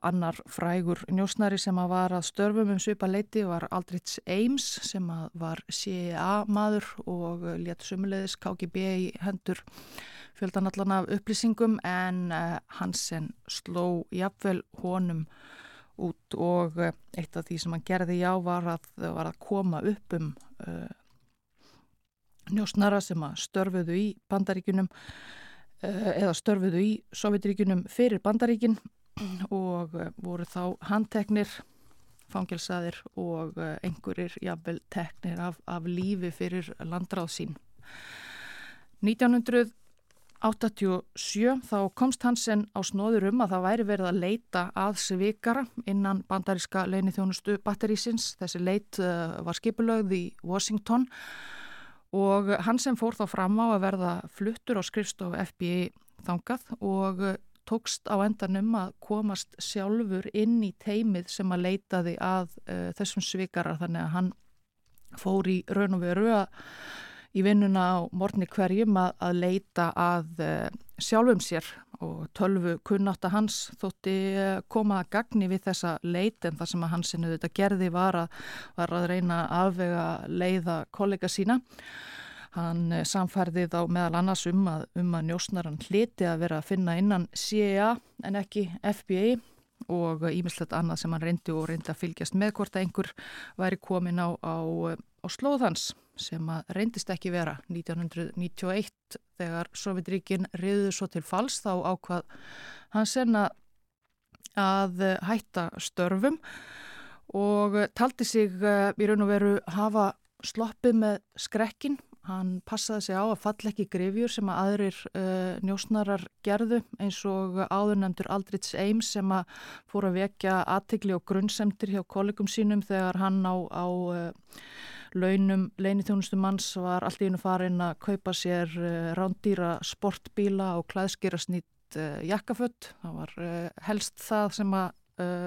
annar frægur njósnari sem að var að störfum um svipa leiti var Aldrich Ames sem að var CIA maður og létt sumulegðis KGB í hendur fjöldanallan af upplýsingum en Hansen sló jafnvel honum út og eitt af því sem hann gerði já var að, var að koma upp um njósnara sem að störfuðu í bandaríkunum uh, eða störfuðu í Sovjetríkunum fyrir bandaríkinn og eh, voru þá handteknir, fangilsaðir og eh, einhverjir jafnvel teknir af, af lífi fyrir landráð sín. 1987 þá komst Hansen á snóður um að það væri verið að leita að svikara innan bandaríska leinithjónustu batterísins. Þessi leit var skipulögð í Washington og Hansen fór þá fram á að verða fluttur á skrifstofu FBI þangað og tókst á endanum að komast sjálfur inn í teimið sem að leitaði að uh, þessum svikarar. Þannig að hann fór í raun og veru að í vinnuna á morni hverjum að, að leita að uh, sjálfum sér og tölvu kunnátt að hans þótti uh, koma að gagni við þessa leit en það sem að hansinu þetta gerði var að, var að reyna að afvega leiða kollega sína. Hann eh, samfærðið á meðal annars um að, um að njósnaran hliti að vera að finna innan CIA en ekki FBI og ímislegt annað sem hann reyndi og reyndi að fylgjast með hvort að einhver væri komin á, á, á slóðhans sem að reyndist ekki vera 1991 þegar Sovjetríkin riðuð svo til fals þá ákvað hann senna að hætta störfum og taldi sig eh, í raun og veru hafa sloppið með skrekkin. Hann passaði sig á að falla ekki grefjur sem að aðrir uh, njósnarar gerðu eins og áðurnemdur Aldrich Ames sem að fór að vekja aðtegli og grunnsemtir hjá kollegum sínum þegar hann á, á uh, launum leinithjónustu manns var allt í hennu farin að kaupa sér uh, rándýra sportbíla og klæðskýra snýtt uh, jakkafött. Það var uh, helst það sem að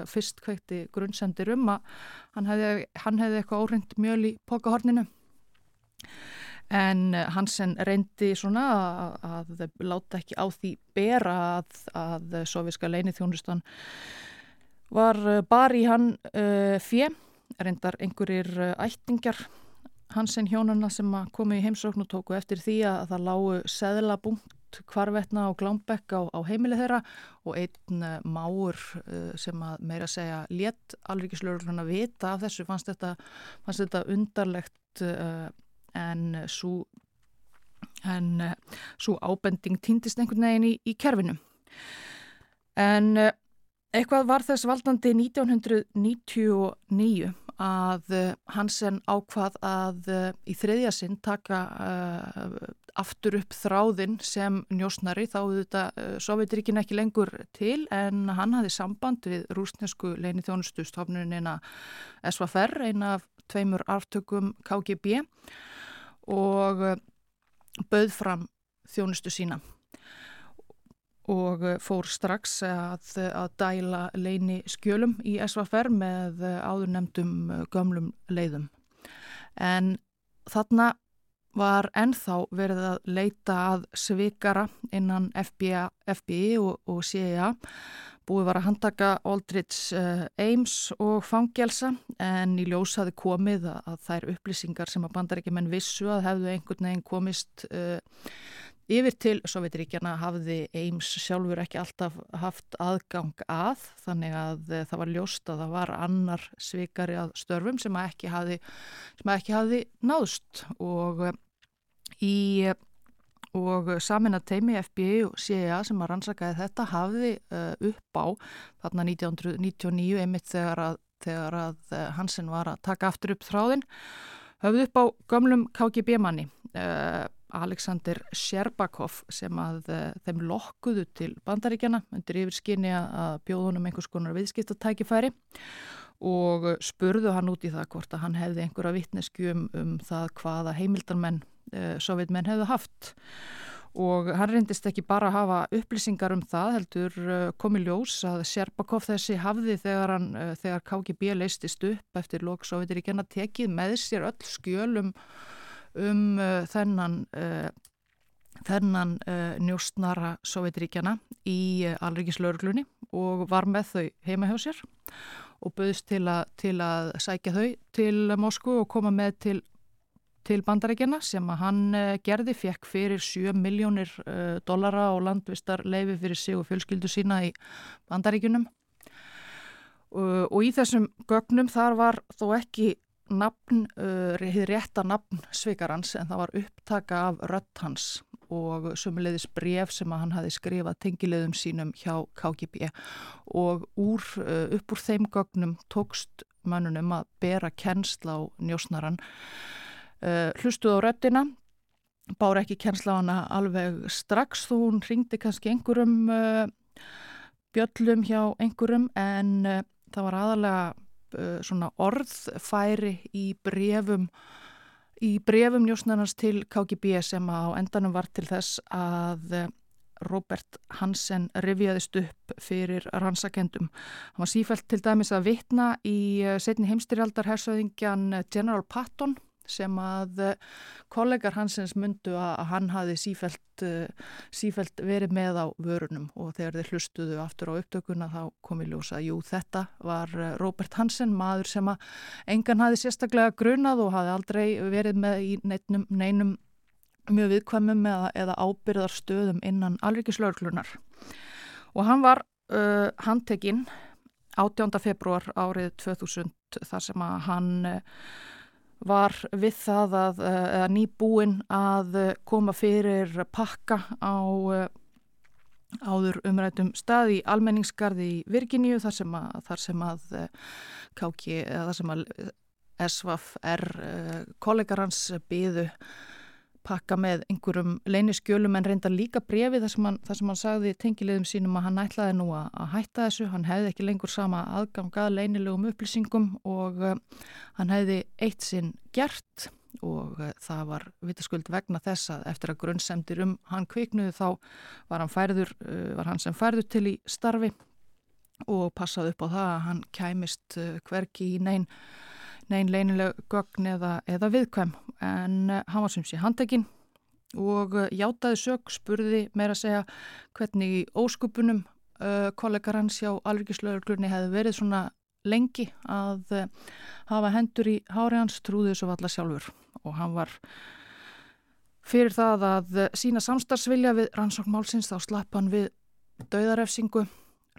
fyrst kveikti grunnsemtir um að hann hefði, hann hefði eitthvað órind mjöl í pokahorninu en eh, Hansen reyndi svona að, að láta ekki á því bera að, að soviska leinithjónustan var eh, bara í hann uh, fjö, reyndar einhverjir ættingjar Hansen hjónana sem komu í heimsókn og tóku eftir því að það lágu seðlabungt kvarvetna og glámbekk á, á heimili þeirra og einn uh, máur uh, sem að meira segja létt alveg vita af þessu fannst þetta, fannst þetta undarlegt en svo en svo ábending týndist einhvern veginn í, í kerfinu. En eitthvað var þess valdandi 1999 að Hansen ákvað að í þriðja sinn taka uh, aftur upp þráðinn sem njósnari þá Sovjetiríkin ekki lengur til en hann hafði samband við rúsnesku leini þjónustu stofnunina SVFR, eina af tveimur aftökum KGB og eh, bauð fram þjónustu sína og eh, fór strax að, að dæla leini skjölum í SVFR með áður nefndum gömlum leiðum. En þarna var ennþá verið að leita að svikara innan FBI, FBI og, og CIA Búið var að handtaka Aldrich Ames og fangelsa en í ljós hafi komið að, þær upplýsingar sem að bandaríkjumenn vissu að hefðu einhvern veginn komist uh, yfir til Sovjetiríkjana hafði Ames sjálfur ekki alltaf haft aðgang að þannig að uh, það var ljóst að það var annar svikari að störfum sem að ekki hafi, sem að ekki hafi náðst. Og í og samin að teimi FBI og CIA sem að rannsakaði þetta hafði upp á þarna 1999 einmitt þegar að, þegar að Hansen var að taka aftur upp þráðin hafði upp á gamlum KGB manni. Uh, Alexander Sherbakov sem að þeim lokkuðu til bandaríkjana undir yfirskinni að bjóðunum einhvers konar viðskiptatækifæri og spurðu hann út í það hvort að hann hefði einhverja vittneskjum um það hvaða heimildarmenn uh, sovjetmenn hefðu haft. Og hann reyndist ekki bara að hafa upplýsingar um það heldur uh, komi ljós að Sjerbakov þessi hafði þegar, hann, þegar KGB leistist upp eftir lók Sovjetiríkjana tekið með sér öll skjölum um þennan þennan njóstnara Sovjetiríkjana í alrikiðslauglunni og var með þau heima hjá sér og böðist til, til að sækja þau til Moskvu og koma með til til bandarækjana sem að hann uh, gerði, fekk fyrir 7 miljónir uh, dollara og landvistar leifi fyrir sig og fjölskyldu sína í bandarækjunum. Uh, og í þessum gögnum þar var þó ekki nafn, rétta nafn Svikarans en það var upptaka af rött hans og sumulegðis bref sem að hann hafi skrifað tengilegðum sínum hjá KGB og úr, upp úr þeim gögnum tókst mannunum að bera kennsla á njósnaran uh, hlustuð á röttina bár ekki kennsla á hana alveg strax þú hún ringdi kannski einhverjum uh, bjöllum hjá einhverjum en uh, það var aðalega svona orðfæri í brefum í brefum njósnarnars til KGB sem á endanum var til þess að Robert Hansen rivjaðist upp fyrir rannsakendum. Hann var sífælt til dæmis að vitna í setni heimstyrjaldar hersöðingjan General Patton sem að eh, kollegar hansins myndu að hann hafi sífælt, eh, sífælt verið með á vörunum og þegar þeir hlustuðu aftur á upptökuna þá kom í ljósa jú þetta var eh, Robert Hansen, maður sem að engan hafi sérstaklega grunað og hafi aldrei verið með í neinum, neinum mjög viðkvæmum eða, eða ábyrðarstöðum innan alrikiðslauglunar og hann var uh, handtekinn 18. februar árið 2000 þar sem að hann var við það að, að eh, nýbúin að eh, koma fyrir pakka á eh, áður umrætum stað í almenningsgarði í Virginíu þar sem að, þar sem að káki, þar sem að SVFR kollegar hans byðu pakka með einhverjum leyniskjölum en reynda líka brefi þar sem hann, þar sem hann sagði tengilegum sínum að hann ætlaði nú að, að hætta þessu, hann hefði ekki lengur sama aðgang að leynilegum upplýsingum og uh, hann hefði eitt sinn gert og uh, það var vitaskuld vegna þess að eftir að grunnsemdir um hann kviknuði þá var hann, færður, uh, var hann sem færður til í starfi og passaði upp á það að hann kæmist hverki í neyn neyn leinileg gögn eða, eða viðkvæm. En uh, hann var sem sé handekinn og uh, játaði sög spurði meira að segja hvernig í óskupunum uh, kollegar hans hjá alrikiðslauglunni hefði verið svona lengi að hafa hendur í hári hans trúðið svo valla sjálfur. Og hann var fyrir það að sína samstarfsvilja við rannsóknmálsins þá slapp hann við dauðarefsingu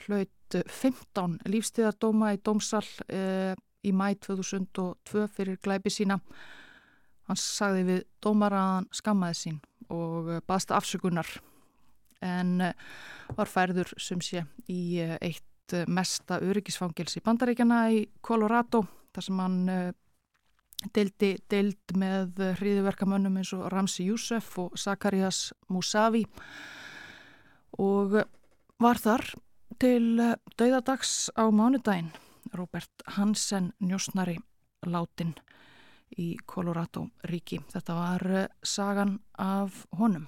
hlaut 15 lífstíðardóma í dómsal eh, í mæ 2002 fyrir glæpi sína. Hann sagði við dómara að hann skammaði sín og eh, baðst afsökunar en eh, var færður sem sé í eh, eitt mesta öryggisfangils í Bandaríkjana í Colorado þar sem hann deildi deild með hriðiverkamönnum eins og Ramsi Youssef og Zakarias Musavi og var þar til dauðadags á mánudaginn Robert Hansen njósnari látin í Colorado ríki. Þetta var eh, sagan af honum.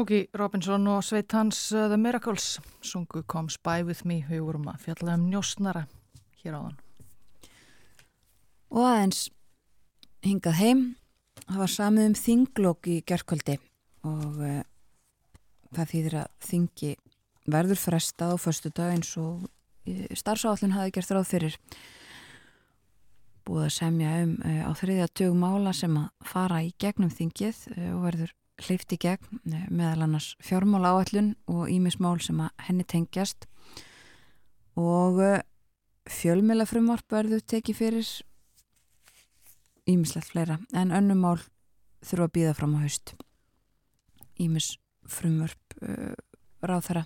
Smokey Robinson og sveit hans uh, The Miracles sungu Come Spy With Me. Við vorum að fjalla um njósnara hér á þann Og aðeins hingað heim það var samið um þinglokk í gerðkvöldi og uh, það þýðir að þingi verður frestað á förstu dag eins og uh, starfsállin hafi gert ráð fyrir. Búið að semja um uh, á þriðja tjögum mála sem að fara í gegnum þingið og verður hleyft í gegn eh, meðal annars fjármála áallun og ímismál sem að henni tengjast. Og eh, fjölmjöla frumvarp verður tekið fyrir ímislegt fleira en önnum mál þurfa að býða fram á haust. Ímis frumvarp uh, ráð þeirra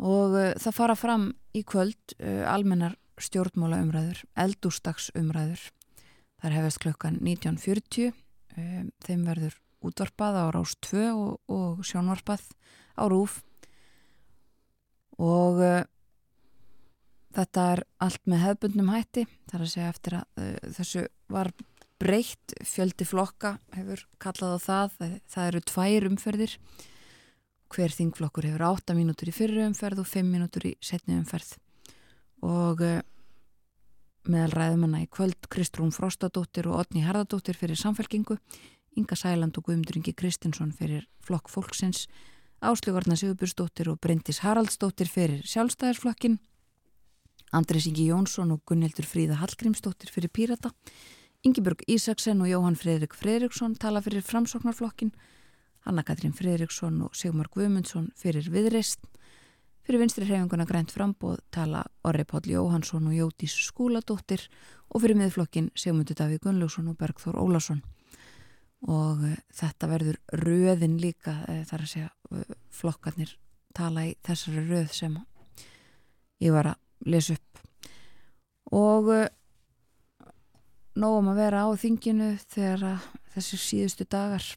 og uh, það fara fram í kvöld uh, almennar stjórnmála umræður eldústags umræður þar hefast klukkan 19.40 um, þeim verður útvarpað á Rás 2 og, og sjónvarpað á Rúf og uh, þetta er allt með hefbundnum hætti þar að segja eftir að uh, þessu var breytt fjöldi flokka hefur kallað á það það eru tvær umferðir. Hver þingflokkur hefur 8 mínútur í fyrru umferð og 5 mínútur í setni umferð. Og uh, meðal ræðumanna í kvöld Kristrún Frostadóttir og Otni Harðadóttir fyrir samfélkingu, Inga Sæland og Guðmundringi Kristinsson fyrir Flokk Fólksins, Áslögarna Sigubursdóttir og Bryndis Haraldsdóttir fyrir Sjálfstæðarsflokkin, Andres Ingi Jónsson og Gunnildur Fríða Hallgrímsdóttir fyrir Pírata, Ingeborg Ísaksen og Jóhann Fredrik Fredriksson tala fyrir Framsóknarflokkin, Hanna Katrín Fredriksson og Sigmar Guðmundsson fyrir Viðreist, Fyrir vinstri hreyfinguna grænt frambóð tala Orri Páll Jóhansson og Jótís Skúladóttir og fyrir miðflokkin Sigmundur Davíð Gunnlaugsson og Bergþór Ólason. Og uh, þetta verður röðin líka uh, þar að segja uh, flokkarnir tala í þessari röð sem ég var að lesa upp. Og nógum að vera á þinginu þegar þessi síðustu dagar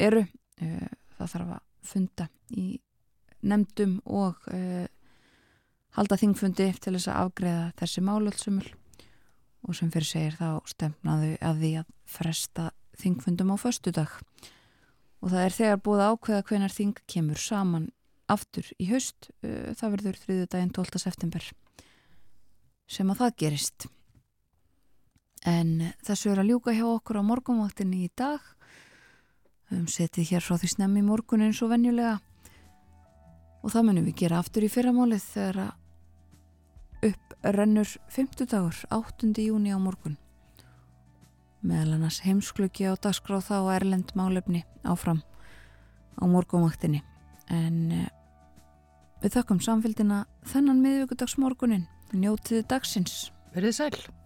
eru það þarf að funda í nefndum og uh, halda þingfundi til þess að afgreða þessi málöldsumul og sem fyrir segir þá stemnaðu að því að fresta þingfundum á förstu dag og það er þegar búið ákveða hvenar þing kemur saman aftur í haust uh, það verður þriðu daginn 12. september sem að það gerist. En þessu er að ljúka hjá okkur á morgunvaktinni í dag. Við höfum setið hér frá því snemmi morgun eins og venjulega og það munum við gera aftur í fyrramálið þegar að upp rennur 50 dagur 8. júni á morgun meðal annars heimsklöki á dagskráð þá erlend málefni áfram á morgunvaktinni en uh, við þakkum samfélgina þennan miðvíkudagsmorgunin njótiði dagsins Verðið sæl.